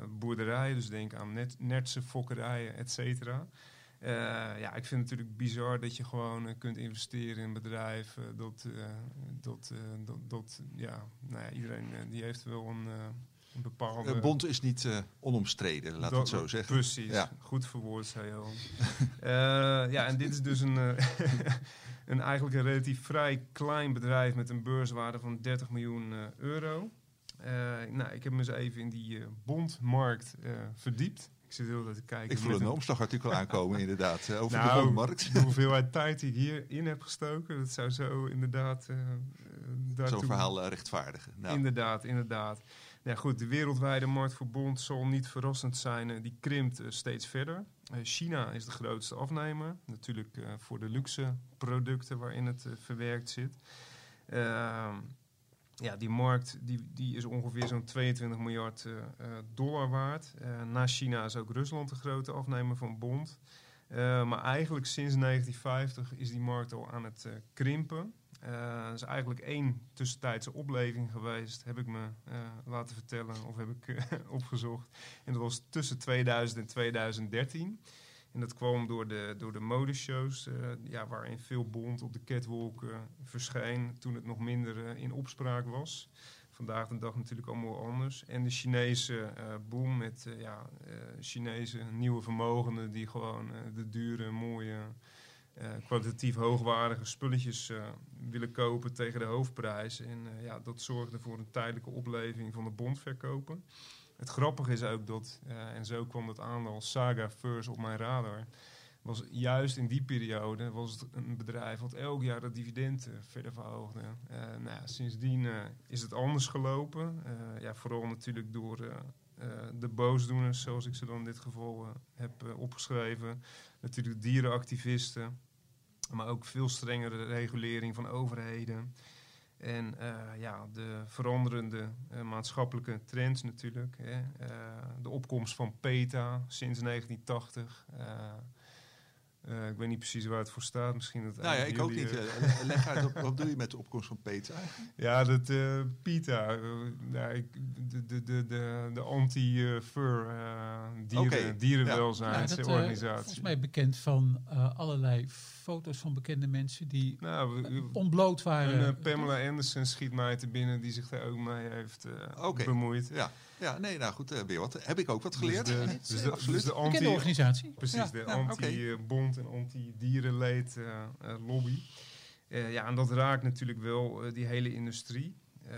[SPEAKER 4] boerderijen. Dus denk aan net, nertse fokkerijen, et cetera. Uh, ja, ik vind het natuurlijk bizar dat je gewoon uh, kunt investeren in een bedrijf. Uh, dat, dat, dat, dat, ja, nou ja, iedereen die heeft wel een, een bepaalde...
[SPEAKER 1] De bond is niet onomstreden, laat het zo zeggen.
[SPEAKER 4] Precies, ja. goed verwoord, zei je al. [laughs] ja, en dit is dus een, [laughs] een eigenlijk een relatief vrij klein bedrijf met een beurswaarde van 30 miljoen euro. nou, ik heb me eens even in die bondmarkt verdiept. Ik zit heel te kijken.
[SPEAKER 1] Ik voel een, omslagartikel [laughs] aankomen, inderdaad, eh, over
[SPEAKER 4] nou,
[SPEAKER 1] de markt.
[SPEAKER 4] De hoeveelheid tijd die ik hierin heb gestoken, dat zou zo inderdaad.
[SPEAKER 1] Uh, Zo'n verhaal rechtvaardigen.
[SPEAKER 4] Nou. Inderdaad, inderdaad. Ja, goed, de wereldwijde markt voor bond zal niet verrassend zijn. die krimpt steeds verder. China is de grootste afnemer. Natuurlijk voor de luxe producten waarin het verwerkt zit. Ehm, ja, die markt die, die is ongeveer zo'n 22 miljard eh, eh, dollar waard. Eh, na China is ook Rusland de grote afnemer van bond. Maar eigenlijk sinds 1950 is die markt al aan het krimpen. Er is eigenlijk één tussentijdse opleving geweest, heb ik me laten vertellen of heb ik [laughs] opgezocht. En dat was tussen 2000 en 2013. En dat kwam door de, door de modeshows, eh, ja, waarin veel bond op de catwalk eh, verscheen toen het nog minder eh, in opspraak was. Vandaag de dag natuurlijk allemaal anders. En de Chinese boom met ja, Chinese nieuwe vermogenden die gewoon de dure, mooie, kwalitatief hoogwaardige spulletjes willen kopen tegen de hoofdprijs. En ja, dat zorgde voor een tijdelijke opleving van de bondverkopen. Het grappige is ook dat, eh, en zo kwam dat aandeel Saga First op mijn radar, was juist in die periode was het een bedrijf wat elk jaar de dividend eh, verder verhoogde. Eh, nou sindsdien is het anders gelopen. Ja, vooral natuurlijk door de boosdoeners, zoals ik ze dan in dit geval heb opgeschreven. Natuurlijk dierenactivisten, maar ook veel strengere regulering van overheden. En eh, ja, de veranderende eh, maatschappelijke trends natuurlijk. Hè. Eh, de opkomst van PETA sinds 1980. Eh, eh, ik weet niet precies waar het voor staat. Misschien dat
[SPEAKER 1] Nou ja, ik ook niet. Leg uit, op- wat doe je met de opkomst van Peter?
[SPEAKER 4] ja, dat eh PETA, nou, ik- de, de, de, de, de anti-fur eh dieren,
[SPEAKER 1] Oké,
[SPEAKER 5] Ja, dat, eh,
[SPEAKER 4] dierenwelzijnsorganisatie.
[SPEAKER 5] volgens mij bekend van eh, allerlei foto's van bekende mensen die
[SPEAKER 4] nou, we-
[SPEAKER 5] ontbloot waren.
[SPEAKER 4] en, eh, Pamela Anderson schiet mij te binnen die zich daar ook mee heeft eh,
[SPEAKER 1] Oké.
[SPEAKER 4] bemoeid.
[SPEAKER 1] Ja, ja nee, nou goed, eh, weer wat. Heb ik ook wat geleerd?
[SPEAKER 4] Dus de,
[SPEAKER 5] Nee,
[SPEAKER 4] dus de,
[SPEAKER 1] absoluut.
[SPEAKER 4] dus de
[SPEAKER 5] bekende
[SPEAKER 4] anti,
[SPEAKER 5] organisatie.
[SPEAKER 4] Precies,
[SPEAKER 1] Ja,
[SPEAKER 4] de anti-bond en anti-dierenleed eh, eh, lobby. Eh, ja, en dat raakt natuurlijk wel eh, die hele industrie. Eh,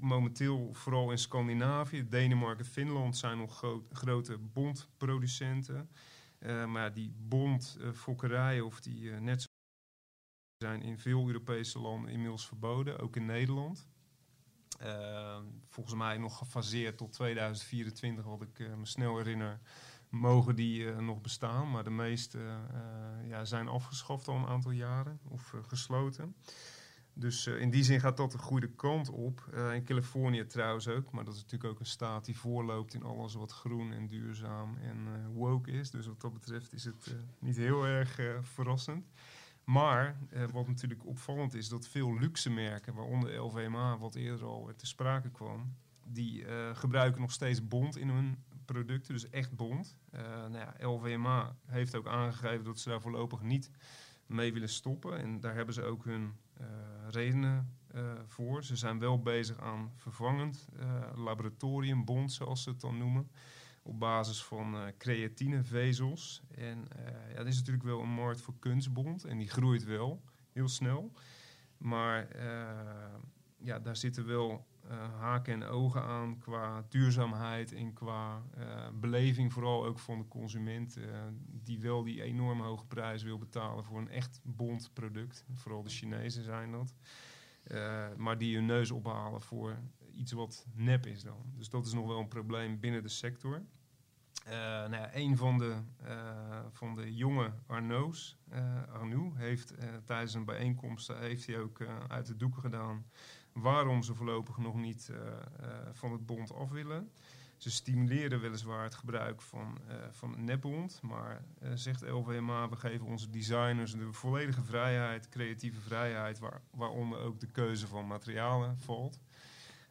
[SPEAKER 4] momenteel vooral in Scandinavië, Denemarken, Finland zijn nog groot- grote bondproducenten. Eh, maar die bondfokkerijen of die eh, net zo zijn in veel Europese landen inmiddels verboden, ook in Nederland. Eh, volgens mij nog gefaseerd tot 2024, wat ik eh, me snel herinner, mogen die eh, nog bestaan. Maar de meeste eh, ja, zijn afgeschaft al een aantal jaren of eh, gesloten. Dus eh, in die zin gaat dat de goede kant op. Eh, in Californië trouwens ook, maar dat is natuurlijk ook een staat die voorloopt in alles wat groen en duurzaam en eh, woke is. Dus wat dat betreft is het niet heel erg verrassend. Maar wat natuurlijk opvallend is, dat veel luxe merken, waaronder LVMH, wat eerder al te sprake kwam, die gebruiken nog steeds bond in hun producten, dus echt bond. Nou ja, LVMH heeft ook aangegeven dat ze daar voorlopig niet mee willen stoppen. En daar hebben ze ook hun redenen eh, voor. Ze zijn wel bezig aan vervangend eh laboratoriumbond, zoals ze het dan noemen. Op basis van eh creatinevezels. En eh ja, dat is natuurlijk wel een markt voor kunstbond. En die groeit wel heel snel. Maar eh, ja, daar zitten wel eh, haken en ogen aan qua duurzaamheid en qua eh, beleving, vooral ook van de consument, eh, die wel die enorm hoge prijs wil betalen voor een echt bond product. Vooral de Chinezen zijn dat. Eh, maar die hun neus ophalen voor iets wat nep is dan. Dus dat is nog wel een probleem binnen de sector. Eh, nou ja, een van de, eh, van de jonge Arnaud's, eh Arnoux, heeft eh, tijdens een bijeenkomst eh, heeft hij ook eh, uit de doeken gedaan waarom ze voorlopig nog niet eh, eh, van het bond af willen. Ze stimuleren weliswaar het gebruik van, eh van een nepbond, maar zegt LVMH, we geven onze designers de volledige vrijheid, creatieve vrijheid, waar, waaronder ook de keuze van materialen valt.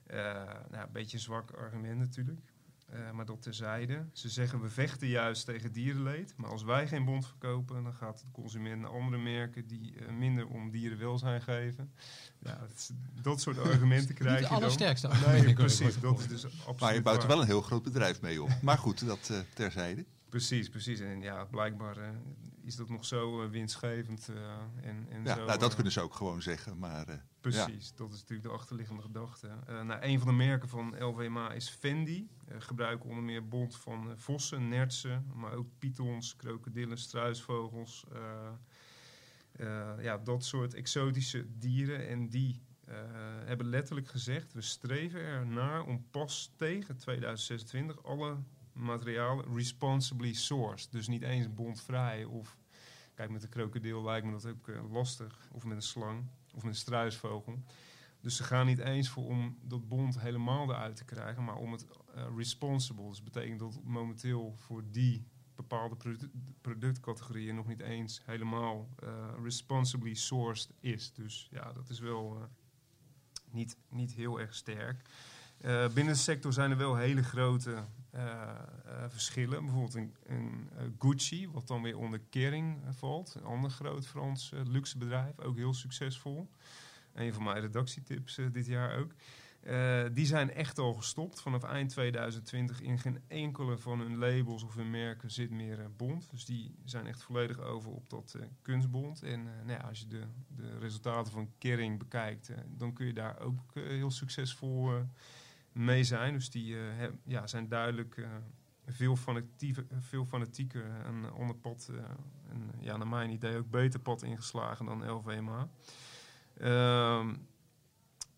[SPEAKER 4] Nou, een beetje een zwak argument natuurlijk. Eh, maar dat terzijde. Ze zeggen we vechten juist tegen dierenleed. Maar als wij geen bond verkopen, dan gaat de consument naar andere merken die eh, minder om dierenwelzijn geven. Ja, dat, is- dat soort [laughs] argumenten krijg
[SPEAKER 5] Niet
[SPEAKER 4] je
[SPEAKER 5] de
[SPEAKER 4] dan.
[SPEAKER 5] allersterkste
[SPEAKER 4] Nee,
[SPEAKER 5] argumenten,
[SPEAKER 4] precies. Dat is dus absoluut
[SPEAKER 1] Maar je bouwt er wel een heel groot bedrijf mee op. Maar goed, dat eh, terzijde.
[SPEAKER 4] Precies, precies. En ja, blijkbaar eh, is dat nog zo eh, winstgevend. eh, en, en
[SPEAKER 1] Ja,
[SPEAKER 4] zo,
[SPEAKER 1] nou, dat
[SPEAKER 4] eh,
[SPEAKER 1] kunnen ze ook gewoon zeggen. Maar
[SPEAKER 4] Precies, dat is natuurlijk de achterliggende gedachte. Nou, een van de merken van LVMA is Fendi. Gebruiken onder meer bont van vossen, nertsen, maar ook pythons, krokodillen, struisvogels. ja, dat soort exotische dieren. En die hebben letterlijk gezegd, we streven er naar om pas tegen 2026 alle materialen responsibly sourced. Dus niet eens bondvrij of... Kijk, met een krokodil lijkt me dat ook eh, lastig. Of met een slang. Of met een struisvogel. Dus ze gaan niet eens voor om dat bond helemaal eruit te krijgen, maar om het eh, responsible. Dus betekent dat momenteel voor die bepaalde produ- productcategorieën nog niet eens helemaal eh, responsibly sourced is. Dus ja, dat is wel niet, niet heel erg sterk. Binnen de sector zijn er wel hele grote verschillen. Bijvoorbeeld een, een eh, Gucci, wat dan weer onder Kering eh, valt. Een ander groot Frans eh, luxe bedrijf, ook heel succesvol. Een van mijn redactietips eh, dit jaar ook. Eh, die zijn echt al gestopt. Vanaf eind 2020 in geen enkele van hun labels of hun merken zit meer eh, bond. Dus die zijn echt volledig over op dat eh, kunstbond. En eh, nou ja, als je de, de resultaten van Kering bekijkt, eh, dan kun je daar ook eh, heel succesvol eh, mee zijn. Dus die eh, ja, zijn duidelijk eh, veel, veel fanatieker en ander pad. eh, en ja, naar mijn idee ook beter pad ingeslagen dan LVMA. Ehm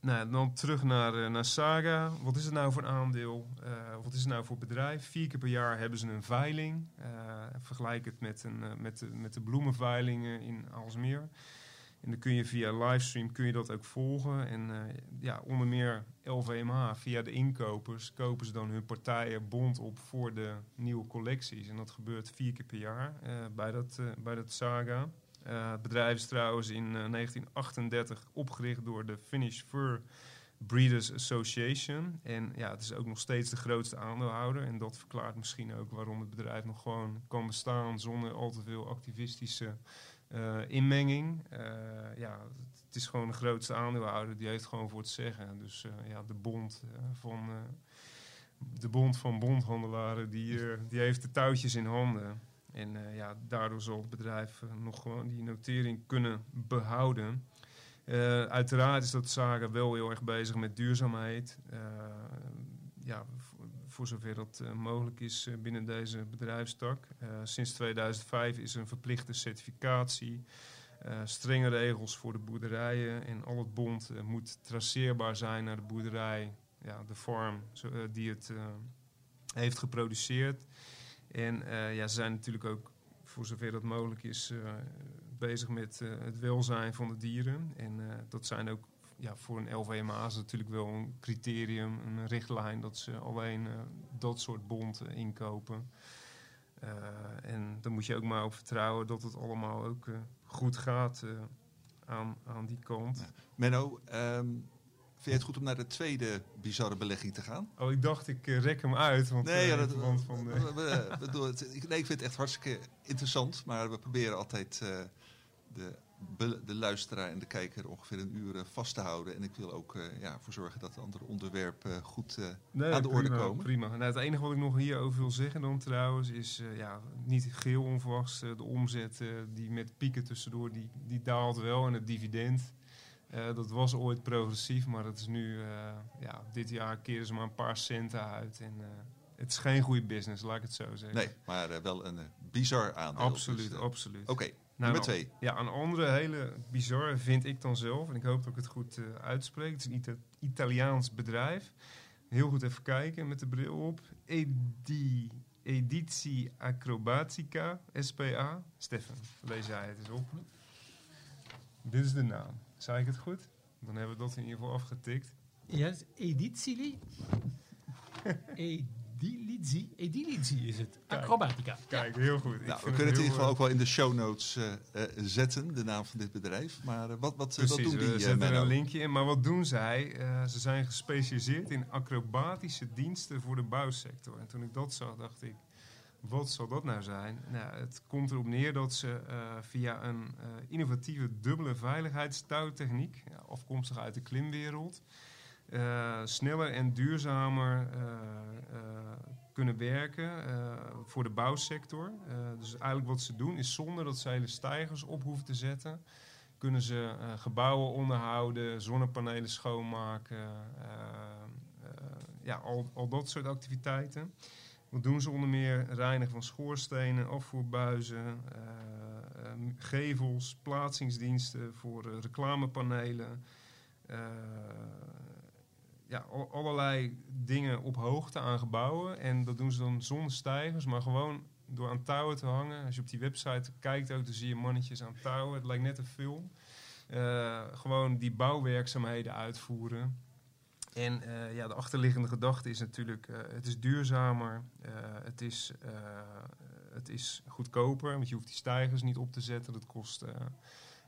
[SPEAKER 4] nou, dan terug naar, naar Saga. Wat is het nou voor aandeel? Wat is het nou voor bedrijf? Vier keer per jaar hebben ze een veiling. Vergelijk het met, een, met, de, met de bloemenveilingen in Alsmeer. En dan kun je via livestream kun je dat ook volgen. En eh, ja, onder meer LVMH, via de inkopers, kopen ze dan hun partijen bond op voor de nieuwe collecties. En dat gebeurt vier keer per jaar eh, bij, dat, eh, bij dat Saga. Het bedrijf is trouwens in eh, 1938 opgericht door de Finnish Fur Breeders Association. En ja, het is ook nog steeds de grootste aandeelhouder. En dat verklaart misschien ook waarom het bedrijf nog gewoon kan bestaan zonder al te veel activistische eh, inmenging. Eh, ja, het is gewoon de grootste aandeelhouder. Die heeft gewoon voor het zeggen. Dus eh, ja, de bond van... de bond van bondhandelaren, die, die heeft de touwtjes in handen. En ja, daardoor zal het bedrijf nog gewoon die notering kunnen behouden. Eh, uiteraard is dat Saga wel heel erg bezig met duurzaamheid. Ja, voor, zover dat eh, mogelijk is eh, binnen deze bedrijfstak. Eh, sinds 2005 is er een verplichte certificatie. eh, strenge regels voor de boerderijen. En al het bond moet traceerbaar zijn naar de boerderij, ja, de farm zo, die het heeft geproduceerd. En ja, ze zijn natuurlijk ook, voor zover dat mogelijk is, bezig met het welzijn van de dieren. En dat zijn ook ja, voor een LVMA is natuurlijk wel een criterium, een richtlijn dat ze alleen eh, dat soort bond inkopen. Eh, en daar moet je ook maar op vertrouwen dat het allemaal ook eh, goed gaat aan, aan die kant.
[SPEAKER 1] Ja. Menno, ehm, vind je het goed om naar de tweede bizarre belegging te gaan?
[SPEAKER 4] Oh, ik dacht ik rek hem uit. Want,
[SPEAKER 1] Nee, ja, dat,
[SPEAKER 4] verband van
[SPEAKER 1] we, we- we nee, ik vind het echt hartstikke interessant. Maar we proberen altijd de, de luisteraar en de kijker ongeveer een uur eh, vast te houden. En ik wil ook eh, ja, ervoor zorgen dat de andere onderwerpen eh, goed...
[SPEAKER 4] Nee,
[SPEAKER 1] aan de orde komen.
[SPEAKER 4] Prima. Nou, het enige wat ik nog hierover wil zeggen dan trouwens is, ja, niet geheel onverwachts, de omzet die met pieken tussendoor, die, die daalt wel. En het dividend, dat was ooit progressief, maar dat is nu, ja, dit jaar keren ze maar een paar centen uit. En het is geen goede business, laat ik het zo zeggen.
[SPEAKER 1] nee, maar wel een bizar aandeel.
[SPEAKER 4] absoluut,
[SPEAKER 1] Dus,
[SPEAKER 4] absoluut.
[SPEAKER 1] Oké,
[SPEAKER 4] nou,
[SPEAKER 1] twee.
[SPEAKER 4] Ja, een andere hele bizarre vind ik dan zelf, en ik hoop dat ik het goed eh, uitspreek. Het is een Ita- Italiaans bedrijf. Heel goed even kijken met de bril op. Edi, Editie Acrobatica, SPA. Stefan, lees jij het eens op. Dit is de naam. Zei ik het goed? Dan hebben we dat in ieder geval afgetikt.
[SPEAKER 5] Ja, het is Edizili. [laughs] Edilizi. Edilizi is het.
[SPEAKER 4] Kijk.
[SPEAKER 5] Acrobatica.
[SPEAKER 4] Kijk, heel goed.
[SPEAKER 1] Nou, we kunnen het in ieder geval ook wel in de show notes eh, eh, zetten, de naam van dit bedrijf. Maar eh, wat, wat, eh, wat
[SPEAKER 4] Precies,
[SPEAKER 1] doen
[SPEAKER 4] we
[SPEAKER 1] die, eh,
[SPEAKER 4] zetten er een linkje in. Maar wat doen zij? Eh, ze zijn gespecialiseerd in acrobatische diensten voor de bouwsector. En toen ik dat zag, dacht ik, wat zal dat nou zijn? Nou, het komt erop neer dat ze eh, via een eh, innovatieve dubbele veiligheidstouwtechniek, ja, afkomstig uit de klimwereld, eh, sneller en duurzamer eh, eh, kunnen werken voor de bouwsector. Dus eigenlijk wat ze doen is zonder dat ze hele stijgers op hoeven te zetten, kunnen ze gebouwen onderhouden, zonnepanelen schoonmaken, ja, al, al dat soort activiteiten. Wat doen ze onder meer? Reinigen van schoorstenen, afvoerbuizen, gevels, plaatsingsdiensten voor reclamepanelen. Ja, al- allerlei dingen op hoogte aan gebouwen. En dat doen ze dan zonder stijgers, maar gewoon door aan touwen te hangen. Als je op die website kijkt ook, dan zie je mannetjes aan touwen. Het lijkt net een film. eh, gewoon die bouwwerkzaamheden uitvoeren. En eh, ja, de achterliggende gedachte is natuurlijk, eh, het is duurzamer, het, is, het is goedkoper, want je hoeft die stijgers niet op te zetten. Dat kost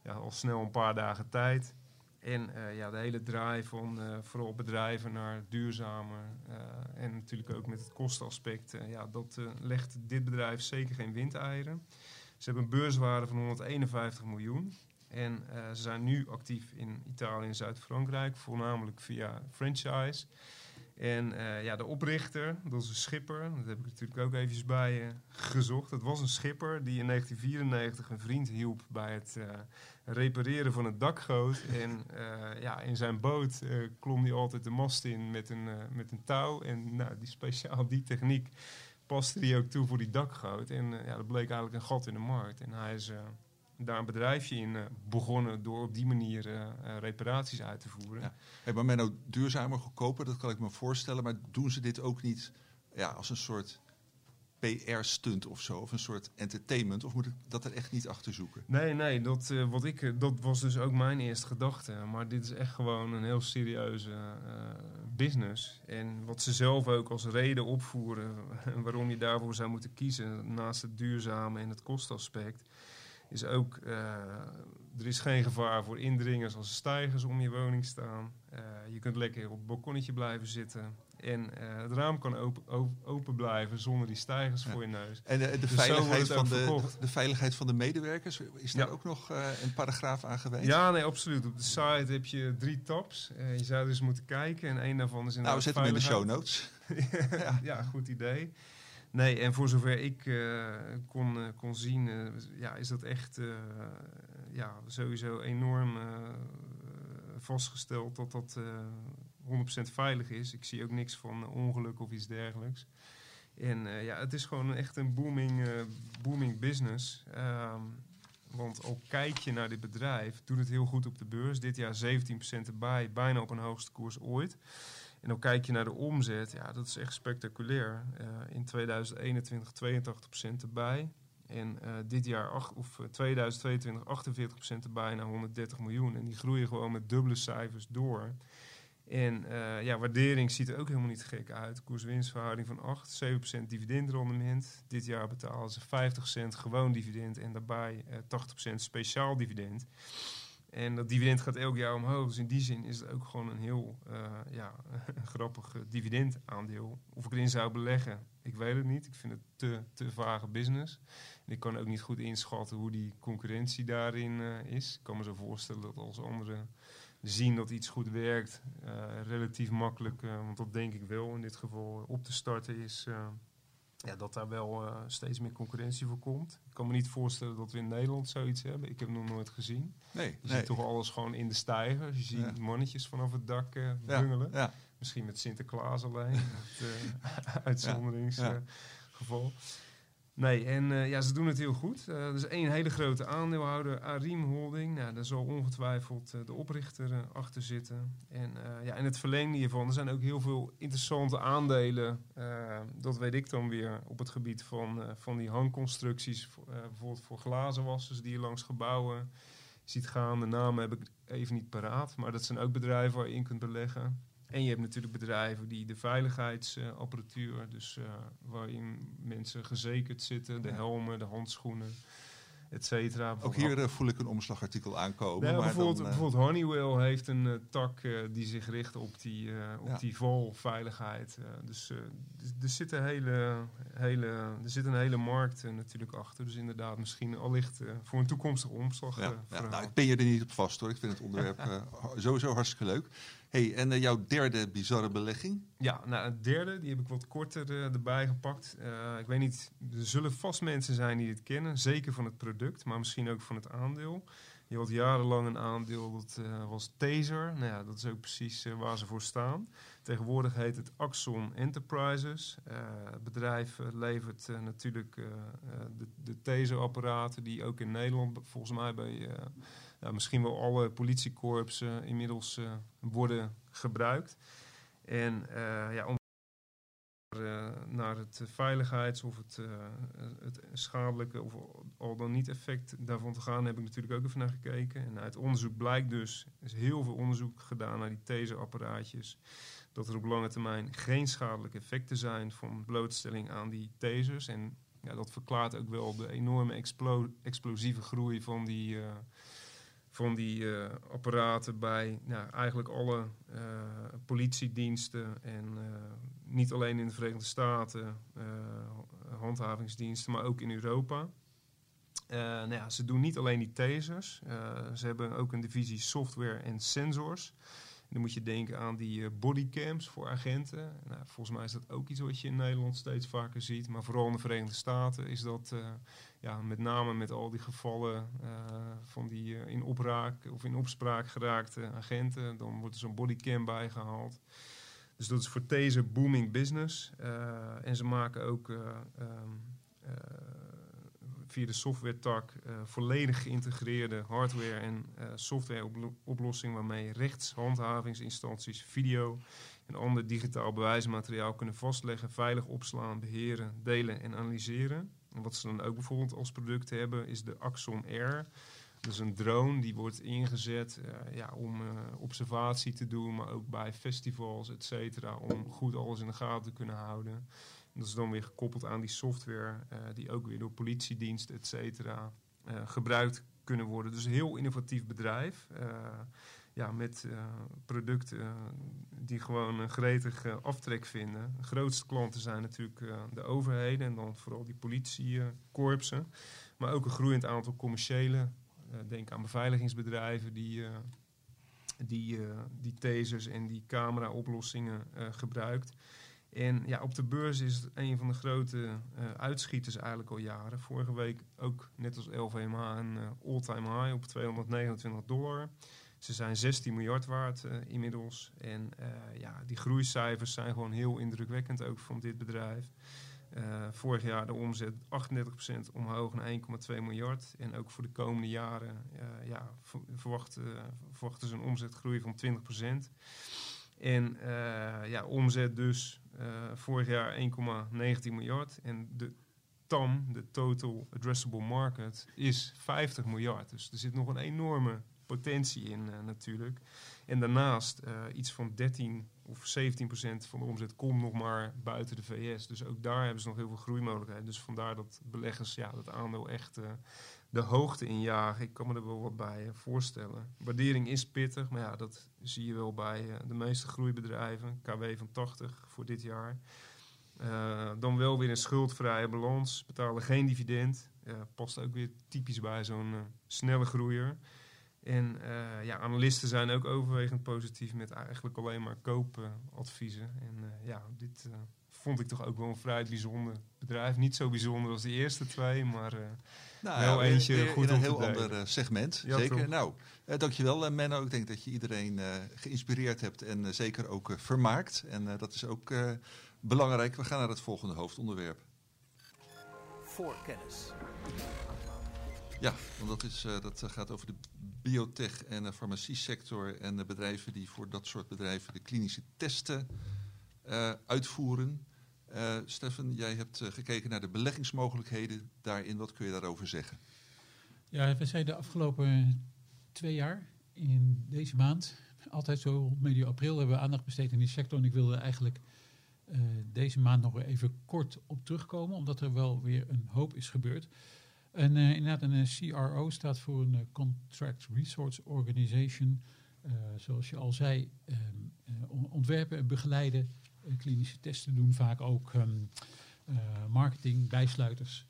[SPEAKER 4] ja, al snel een paar dagen tijd. En eh, ja, de hele draai van eh, vooral bedrijven naar duurzamer eh, en natuurlijk ook met het kostenaspect, ja, dat legt dit bedrijf zeker geen windeieren. Ze hebben een beurswaarde van 151 miljoen. En ze zijn nu actief in Italië en Zuid-Frankrijk, voornamelijk via franchise. En ja, de oprichter, dat is een schipper, dat heb ik natuurlijk ook eventjes bij gezocht. Dat was een schipper die in 1994 een vriend hielp bij het repareren van het dakgoot. En eh, ja, in zijn boot eh, klom hij altijd de mast in met een, eh, met een touw. En nou, die speciaal die techniek paste hij ook toe voor die dakgoot. En ja, dat bleek eigenlijk een gat in de markt. En hij is... daar een bedrijfje in begonnen door op die manier reparaties uit te voeren.
[SPEAKER 1] Ja. Hey, maar duurzamer, goedkoper, dat kan ik me voorstellen. Maar doen ze dit ook niet ja, als een soort PR-stunt of zo? Of een soort entertainment? Of moet ik dat er echt niet achter zoeken?
[SPEAKER 4] Nee, nee, dat, eh, wat ik, eh, dat was dus ook mijn eerste gedachte. Maar dit is echt gewoon een heel serieuze eh, business. En wat ze zelf ook als reden opvoeren [laughs] waarom je daarvoor zou moeten kiezen, naast het duurzame en het kostaspect, is ook, er is geen gevaar voor indringers als er stijgers om je woning staan. Je kunt lekker op het balkonnetje blijven zitten. En eh, het raam kan open, open, open blijven zonder die stijgers
[SPEAKER 1] Ja.
[SPEAKER 4] voor je neus.
[SPEAKER 1] En de,
[SPEAKER 4] Dus
[SPEAKER 1] veiligheid van de, de veiligheid van de medewerkers, is daar
[SPEAKER 4] Ja.
[SPEAKER 1] ook nog eh, een paragraaf aan geweest?
[SPEAKER 4] Ja, nee, absoluut. Op de site heb je drie tabs. Eh, je zou dus moeten kijken. En één daarvan is
[SPEAKER 1] nou,
[SPEAKER 4] inderdaad
[SPEAKER 1] we zetten hem in de show notes. [laughs]
[SPEAKER 4] ja. ja, goed idee. Nee, en voor zover ik kon, kon zien, ja, is dat echt ja, sowieso enorm vastgesteld dat dat 100% veilig is. Ik zie ook niks van ongeluk of iets dergelijks. En eh, ja, het is gewoon echt een booming, eh, booming business. Ehm, want al kijk je naar dit bedrijf, doet het heel goed op de beurs. Dit jaar 17% erbij, bijna op een hoogste koers ooit. En dan kijk je naar de omzet, ja, dat is echt spectaculair. Eh, in 2021 82% erbij. En dit jaar, of eh, 2022, 48% erbij naar 130 miljoen. En die groeien gewoon met dubbele cijfers door. En eh, ja, waardering ziet er ook helemaal niet gek uit. Koers-winstverhouding van 8, 7% dividendrendement. Dit jaar betalen ze 50 cent gewoon dividend en daarbij eh 80% speciaal dividend. En dat dividend gaat elk jaar omhoog. Dus in die zin is het ook gewoon een heel eh, ja, [laughs] grappig eh, dividendaandeel. Of ik erin zou beleggen, ik weet het niet. Ik vind het te, te vage business. En ik kan ook niet goed inschatten hoe die concurrentie daarin eh, is. Ik kan me zo voorstellen dat als anderen zien dat iets goed werkt, eh, relatief makkelijk, eh, want dat denk ik wel in dit geval, op te starten is. eh, ja, dat daar wel eh, steeds meer concurrentie voor komt. Ik kan me niet voorstellen dat we in Nederland zoiets hebben. Ik heb het nog nooit gezien.
[SPEAKER 1] Nee,
[SPEAKER 4] Je
[SPEAKER 1] nee.
[SPEAKER 4] ziet toch alles gewoon in de stijgers. Je ziet
[SPEAKER 1] Ja.
[SPEAKER 4] mannetjes vanaf het dak eh
[SPEAKER 1] ja,
[SPEAKER 4] bungelen.
[SPEAKER 1] ja.
[SPEAKER 4] Misschien met Sinterklaas alleen. [laughs] Het uh, uitzonderingsgeval. Nee, en eh, ja, ze doen het heel goed. Eh, er is één hele grote aandeelhouder, Arim Holding. Nou, daar zal ongetwijfeld eh, de oprichter achter zitten. En ja, in het verlengde hiervan, er zijn ook heel veel interessante aandelen. dat weet ik dan weer op het gebied van, van die hangconstructies. voor, bijvoorbeeld voor glazenwassers die je langs gebouwen ziet gaan. De namen heb ik even niet paraat. Maar dat zijn ook bedrijven waar je in kunt beleggen. En je hebt natuurlijk bedrijven die de veiligheidsapparatuur, dus eh, waarin mensen gezekerd zitten, de helmen, de handschoenen, et cetera.
[SPEAKER 1] Ook hier eh, voel ik een omslagartikel aankomen.
[SPEAKER 4] Nee,
[SPEAKER 1] maar
[SPEAKER 4] bijvoorbeeld,
[SPEAKER 1] dan, eh,
[SPEAKER 4] bijvoorbeeld Honeywell heeft een tak die zich richt op die, op
[SPEAKER 1] Ja.
[SPEAKER 4] die valveiligheid. Dus dus er, zit een hele, hele, er zit een hele markt natuurlijk achter. Dus inderdaad, misschien allicht voor een toekomstige omslag.
[SPEAKER 1] ja, nou, ik ben je er niet op vast hoor. Ik vind het onderwerp [laughs] sowieso hartstikke leuk. Hey, en eh, jouw derde bizarre belegging?
[SPEAKER 4] Ja, nou, het derde, die heb ik wat korter eh, erbij gepakt. Eh, ik weet niet, er zullen vast mensen zijn die het kennen. Zeker van het product, maar misschien ook van het aandeel. Je had jarenlang een aandeel, dat was Taser. Nou ja, dat is ook precies waar ze voor staan. Tegenwoordig heet het Axon Enterprises. Het bedrijf levert natuurlijk de, de Taser-apparaten... die ook in Nederland volgens mij bij... nou, misschien wel alle politiekorps eh, inmiddels eh, worden gebruikt. En eh, ja, om eh, naar het veiligheids- of het, het schadelijke of al dan niet effect daarvan te gaan, heb ik natuurlijk ook even naar gekeken. En uit onderzoek blijkt dus, er is heel veel onderzoek gedaan naar die taserapparaatjes, dat er op lange termijn geen schadelijke effecten zijn van blootstelling aan die tasers. En ja, dat verklaart ook wel de enorme explo- explosieve groei van die, van die eh, apparaten bij nou, eigenlijk alle eh, politiediensten. En eh, niet alleen in de Verenigde Staten, handhavingsdiensten, maar ook in Europa. Nou ja, ze doen niet alleen die tasers, ze hebben ook een divisie software en sensors. En dan moet je denken aan die bodycams voor agenten. Nou, volgens mij is dat ook iets wat je in Nederland steeds vaker ziet. Maar vooral in de Verenigde Staten is dat ja, met name met al die gevallen eh, van die eh, in opraak of in opspraak geraakte agenten. Dan wordt er zo'n bodycam bijgehaald. Dus dat is voor deze booming business. Eh, en ze maken ook eh, ehm, eh, via de software tak eh, volledig geïntegreerde hardware en software oplossing waarmee rechtshandhavingsinstanties video en ander digitaal bewijsmateriaal kunnen vastleggen, veilig opslaan, beheren, delen en analyseren. Wat ze dan ook bijvoorbeeld als product hebben is de Axon Air. Dat is een drone die wordt ingezet eh, ja, om eh, observatie te doen, maar ook bij festivals, et cetera, om goed alles in de gaten te kunnen houden. En dat is dan weer gekoppeld aan die software, eh, die ook weer door politiediensten, et cetera, gebruikt kunnen worden. Dus een heel innovatief bedrijf. Ja, met eh, producten eh, die gewoon een gretig eh, aftrek vinden. De grootste klanten zijn natuurlijk de overheden en dan vooral die politiekorpsen. maar ook een groeiend aantal commerciële, denk aan beveiligingsbedrijven die, die, die tasers en die camera-oplossingen gebruikt. En ja, op de beurs is het een van de grote uitschieters eigenlijk al jaren. Vorige week ook, net als LVMH, een all-time high op 229 dollar. Ze zijn 16 miljard waard eh, inmiddels. En eh, ja, die groeicijfers zijn gewoon heel indrukwekkend ook van dit bedrijf. Eh, vorig jaar de omzet 38% omhoog naar 1,2 miljard. En ook voor de komende jaren ja, ver- verwacht, eh, verwachten ze een omzetgroei van 20%. En ja, omzet dus vorig jaar 1,19 miljard. En de TAM, de Total Addressable Market, is 50 miljard. Dus er zit nog een enorme potentie in eh, natuurlijk. En daarnaast eh, iets van 13 of 17 procent van de omzet komt nog maar buiten de VS. Dus ook daar hebben ze nog heel veel groeimogelijkheden. Dus vandaar dat beleggers ja, dat aandeel echt eh, de hoogte injagen. Ik kan me er wel wat bij voorstellen. Waardering is pittig, maar ja, dat zie je wel bij de meeste groeibedrijven. KW van 80 voor dit jaar. Dan wel weer een schuldvrije balans, betalen geen dividend. Past ook weer typisch bij zo'n snelle groeier. En eh, ja, analisten zijn ook overwegend positief met eigenlijk alleen maar koopadviezen. en eh, ja, dit eh, vond ik toch ook wel een vrij bijzonder bedrijf. Niet zo bijzonder als de eerste twee, maar eh,
[SPEAKER 1] Nou,
[SPEAKER 4] Wel eentje
[SPEAKER 1] weer
[SPEAKER 4] goed
[SPEAKER 1] in een heel
[SPEAKER 4] delen.
[SPEAKER 1] ander segment.
[SPEAKER 4] Ja,
[SPEAKER 1] zeker.
[SPEAKER 4] toch.
[SPEAKER 1] Nou, eh, dankjewel Menno. Ik denk dat je iedereen eh, geïnspireerd hebt en zeker ook vermaakt. En eh, dat is ook eh, belangrijk. We gaan naar het volgende hoofdonderwerp.
[SPEAKER 3] Voor kennis.
[SPEAKER 1] Ja, want dat, is, eh, dat eh, gaat over de biotech- en de farmaciesector en de bedrijven die voor dat soort bedrijven de klinische testen eh, uitvoeren. Stefan, jij hebt gekeken naar de beleggingsmogelijkheden daarin. Wat kun je daarover zeggen?
[SPEAKER 5] Ja, we zijn de afgelopen twee jaar in deze maand, altijd zo medio april, hebben we aandacht besteed aan die sector. En ik wilde eigenlijk deze maand nog even kort op terugkomen, omdat er wel weer een hoop is gebeurd. En eh, inderdaad, een eh, CRO staat voor een eh, Contract Resource Organization. Zoals je al zei, on- ontwerpen en begeleiden, klinische testen doen, vaak ook ehm, eh, marketing, bijsluiters.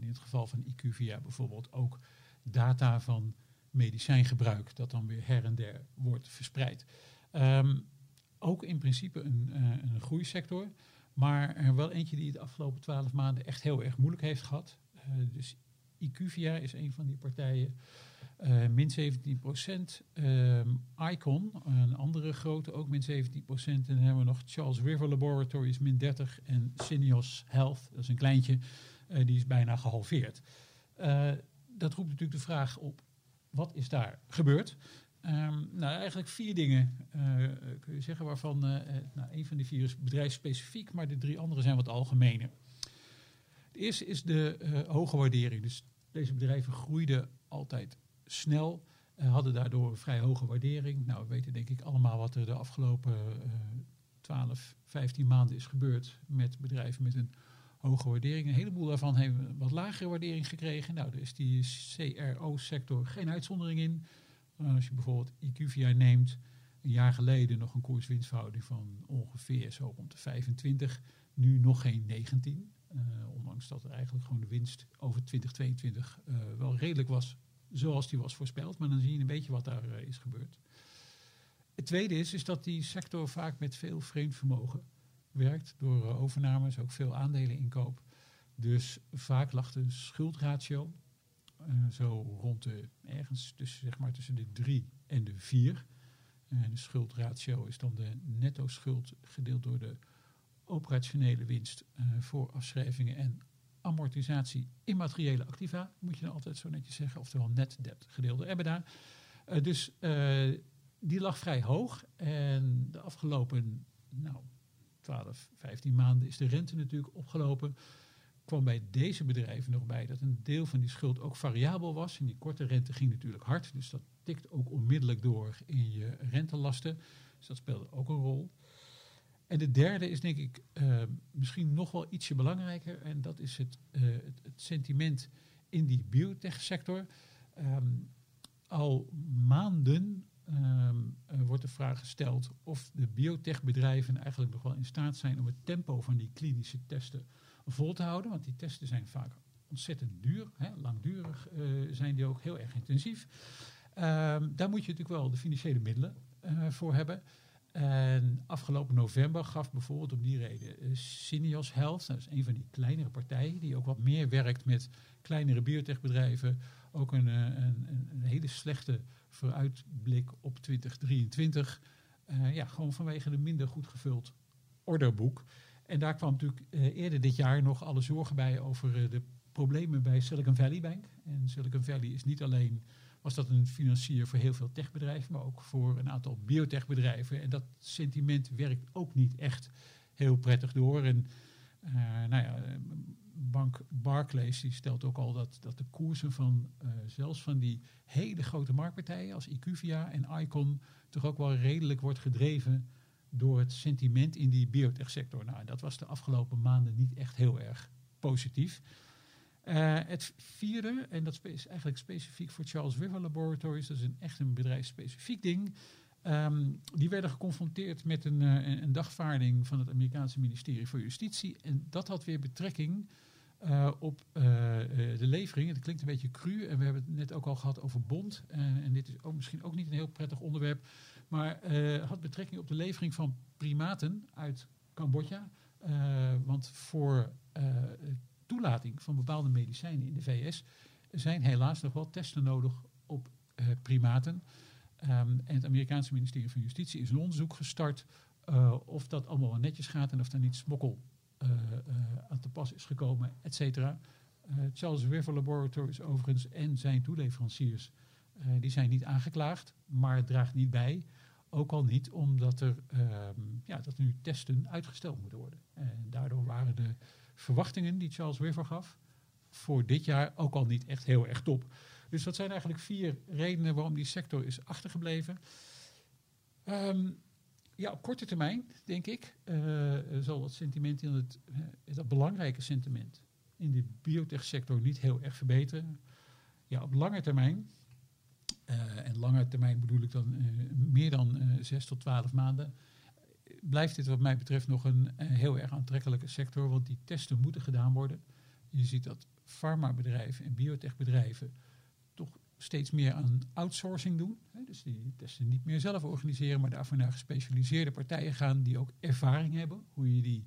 [SPEAKER 5] in het geval van IQVIA bijvoorbeeld ook data van medicijngebruik, dat dan weer her en der wordt verspreid. Ehm, ook in principe een, eh, een groeisector, maar er wel eentje die de afgelopen twaalf maanden echt heel erg moeilijk heeft gehad. Eh, dus IQVIA is een van die partijen. Eh, min 17 procent. Ehm, Icon, een andere grote, ook min 17 procent. En dan hebben we nog Charles River Laboratories, min 30. En Syneos Health, dat is een kleintje, eh, die is bijna gehalveerd. Eh, dat roept natuurlijk de vraag op, wat is daar gebeurd? Ehm, nou, eigenlijk vier dingen kun je zeggen, waarvan nou, een van die vier is bedrijfsspecifiek, maar de drie andere zijn wat algemener. De eerste is de eh, hoge waardering. Dus deze bedrijven groeiden altijd snel, eh, hadden daardoor een vrij hoge waardering. Nou, we weten denk ik allemaal wat er de afgelopen eh 12, 15 maanden is gebeurd met bedrijven met een hoge waardering. Een heleboel daarvan hebben een wat lagere waardering gekregen. Nou, daar is die CRO-sector geen uitzondering in. Als je bijvoorbeeld IQVIA neemt, een jaar geleden nog een koers-winstverhouding van ongeveer zo rond de 25, nu nog geen 19. Uh, ondanks dat eigenlijk gewoon de winst over 2022 uh, wel redelijk was zoals die was voorspeld. Maar dan zie je een beetje wat daar uh, is gebeurd. Het tweede is, is dat die sector vaak met veel vreemd vermogen werkt. Door overnames, ook veel aandelen inkoop. Dus vaak lag de schuldratio zo rond de, ergens tussen, zeg maar, tussen de 3 en de 4. En de schuldratio is dan de netto schuld gedeeld door de operationele winst uh, voor afschrijvingen en amortisatie immateriële activa, moet je dan altijd zo netjes zeggen, oftewel net debt gedeelde EBITDA. Uh, dus uh, die lag vrij hoog en de afgelopen nou, 12, 15 maanden is de rente natuurlijk opgelopen. Kwam bij deze bedrijven nog bij dat een deel van die schuld ook variabel was. En die korte rente ging natuurlijk hard, dus dat tikt ook onmiddellijk door in je rentelasten. Dus dat speelde ook een rol. En de derde is denk ik uh, misschien nog wel ietsje belangrijker. En dat is het, uh, het, sentiment in die biotech-sector. Um, al maanden um, uh, wordt de vraag gesteld of de biotechbedrijven eigenlijk nog wel in staat zijn om het tempo van die klinische testen vol te houden. Want die testen zijn vaak ontzettend duur, hè, langdurig zijn die ook heel erg intensief. Um, daar moet je natuurlijk wel de financiële middelen voor hebben. En afgelopen november gaf bijvoorbeeld om die reden uh, Syneos Health, dat is een van die kleinere partijen die ook wat meer werkt met kleinere biotechbedrijven, ook een, een, een, een hele slechte vooruitblik op 2023. Uh, ja, gewoon vanwege een minder goed gevuld orderboek. En daar kwam natuurlijk eerder dit jaar nog alle zorgen bij over de problemen bij Silicon Valley Bank. En Silicon Valley is niet alleen was dat een financier voor heel veel techbedrijven, maar ook voor een aantal biotechbedrijven. En dat sentiment werkt ook niet echt heel prettig door. En uh, nou ja, bank Barclays die stelt ook al dat, dat de koersen van uh, zelfs van die hele grote marktpartijen als IQVIA en Icon toch ook wel redelijk wordt gedreven door het sentiment in die biotechsector. Nou, dat was de afgelopen maanden niet echt heel erg positief. Uh, het vierde, en dat is eigenlijk specifiek voor Charles River Laboratories, dat is een, echt een bedrijfsspecifiek ding. Um, die werden geconfronteerd met een, uh, een, dagvaarding van het Amerikaanse ministerie voor Justitie. En dat had weer betrekking uh, op de levering. Het klinkt een beetje cru en we hebben het net ook al gehad over bond. en dit is ook misschien ook niet een heel prettig onderwerp. Maar had betrekking op de levering van primaten uit Cambodja. want voor toelating van bepaalde medicijnen in de VS zijn helaas nog wel testen nodig op uh, primaten. Um, en het Amerikaanse ministerie van Justitie is een onderzoek gestart uh, of dat allemaal wel netjes gaat en of er niet smokkel uh, aan te pas is gekomen, et cetera. Charles River Laboratories overigens en zijn toeleveranciers, die zijn niet aangeklaagd, maar het draagt niet bij. Ook al niet omdat er, um, ja, dat nu testen uitgesteld moeten worden. En daardoor waren de verwachtingen die Charles River gaf voor dit jaar ook al niet echt heel erg top. Dus dat zijn eigenlijk vier redenen waarom die sector is achtergebleven. Um, ja, op korte termijn, denk ik, uh, zal het sentiment in het, uh, dat belangrijke sentiment in de biotechsector niet heel erg verbeteren. Ja, op lange termijn, uh, en lange termijn bedoel ik dan meer dan zes tot twaalf maanden, blijft dit wat mij betreft nog een, een heel erg aantrekkelijke sector, want die testen moeten gedaan worden. Je ziet dat farmabedrijven en biotechbedrijven toch steeds meer aan outsourcing doen. Dus die testen niet meer zelf organiseren, maar daarvoor naar gespecialiseerde partijen gaan die ook ervaring hebben hoe je die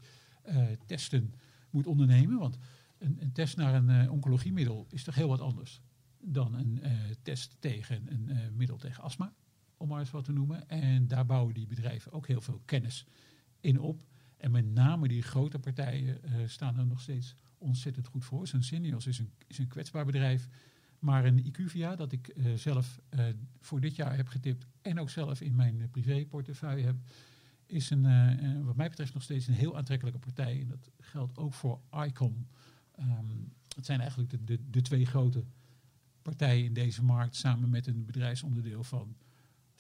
[SPEAKER 5] uh, testen moet ondernemen. Want een, een test naar een uh, oncologiemiddel is toch heel wat anders dan een test tegen een middel tegen astma om maar eens wat te noemen. En daar bouwen die bedrijven ook heel veel kennis in op. En met name die grote partijen uh, staan er nog steeds ontzettend goed voor. Syneos is een, is een kwetsbaar bedrijf. Maar een IQVIA, dat ik eh, zelf eh, voor dit jaar heb getipt en ook zelf in mijn eh, privéportefeuille heb, is een, eh, eh, wat mij betreft nog steeds een heel aantrekkelijke partij. En dat geldt ook voor Icon. Ehm, het zijn eigenlijk de, de twee grote partijen in deze markt, samen met een bedrijfsonderdeel van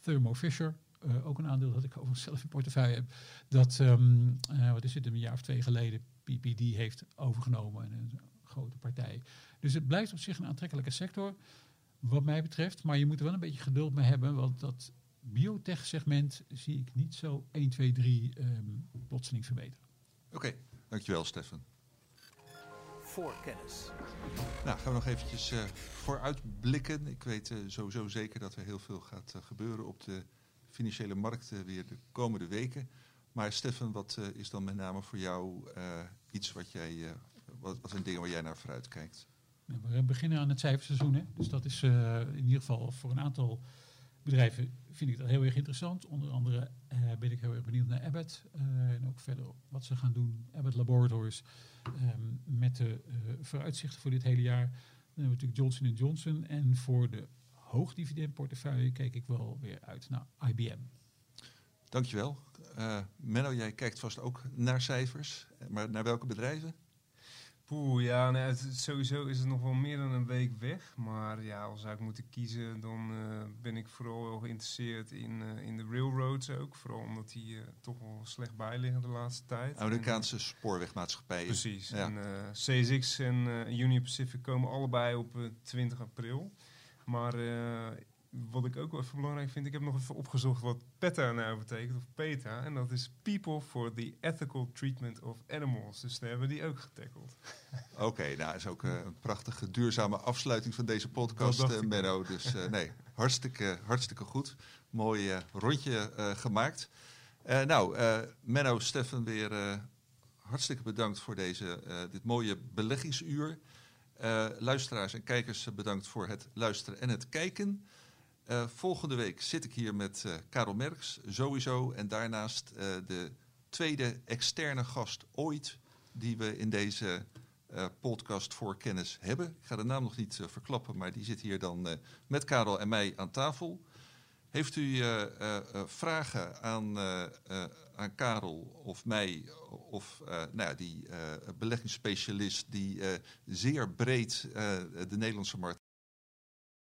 [SPEAKER 5] Thermo Fisher. eh, ook een aandeel dat ik overigens zelf in portefeuille heb. Dat, ehm, eh, wat is het, een jaar of twee geleden PPD heeft overgenomen. En een grote partij. Dus het blijft op zich een aantrekkelijke sector, wat mij betreft. Maar je moet er wel een beetje geduld mee hebben, want dat biotech-segment zie ik niet zo 1, 2, 3 ehm, plotseling verbeteren.
[SPEAKER 1] Oké, dankjewel Stefan.
[SPEAKER 3] Voorkennis.
[SPEAKER 1] Nou, gaan we nog eventjes eh, vooruitblikken. Ik weet eh, sowieso zeker dat er heel veel gaat eh, gebeuren op de financiële markten weer de komende weken. Maar Stefan, wat eh, is dan met name voor jou eh, iets wat jij, eh, wat, wat zijn dingen waar jij naar vooruit kijkt?
[SPEAKER 5] Nou, We beginnen aan het cijferseizoen, hè? dus dat is eh, in ieder geval voor een aantal bedrijven vind ik dat heel erg interessant. Onder andere eh, ben ik heel erg benieuwd naar Abbott eh, en ook verder wat ze gaan doen. Abbott Laboratories ehm, met de eh, vooruitzichten voor dit hele jaar. Dan hebben we natuurlijk Johnson Johnson en voor de hoogdividendportefeuille kijk ik wel weer uit naar IBM.
[SPEAKER 1] Dankjewel. Menno, jij kijkt vast ook naar cijfers, maar naar welke bedrijven?
[SPEAKER 4] Poeh, ja, het, sowieso is het nog wel meer dan een week weg. Maar ja, als zou ik moeten kiezen, dan eh, ben ik vooral wel geïnteresseerd in, eh, in de railroads ook. Vooral omdat die eh, toch wel slecht bij liggen de laatste tijd.
[SPEAKER 1] Amerikaanse spoorwegmaatischappijen.
[SPEAKER 4] Precies.
[SPEAKER 1] Ja.
[SPEAKER 4] En CSX en Union Pacific komen allebei op eh, 20 april. Maar wat ik ook wel even belangrijk vind, ik heb nog even opgezocht wat PETA nou betekent, of PETA. En dat is People for the Ethical Treatment of Animals. Dus daar hebben we die ook getackled. [laughs]
[SPEAKER 1] Oké, nou is ook eh, een prachtige duurzame afsluiting van deze podcast,
[SPEAKER 4] ik
[SPEAKER 1] Menno. Dus eh, nee, hartstikke, hartstikke goed. Mooi rondje gemaakt. Nou, Menno, Stefan, weer hartstikke bedankt voor deze, dit mooie beleggingsuur. Luisteraars en kijkers, bedankt voor het luisteren en het kijken. Eh, volgende week zit ik hier met eh, Karel Merks, sowieso. En daarnaast eh, de tweede externe gast ooit die we in deze podcast voor kennis hebben. Ik ga de naam nog niet verklappen, maar die zit hier dan met Karel en mij aan tafel. Heeft u vragen aan, aan Karel of mij of nou ja, die beleggingsspecialist die zeer breed de Nederlandse markt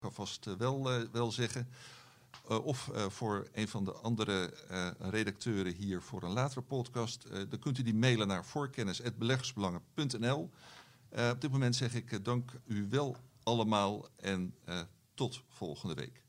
[SPEAKER 1] kan vast eh, wel, eh, wel zeggen. Eh, of voor een van de andere redacteuren hier voor een latere podcast. dan kunt u die mailen naar voorkennis.beleggersbelangen.nl. Op dit moment zeg ik dank u wel allemaal en tot volgende week.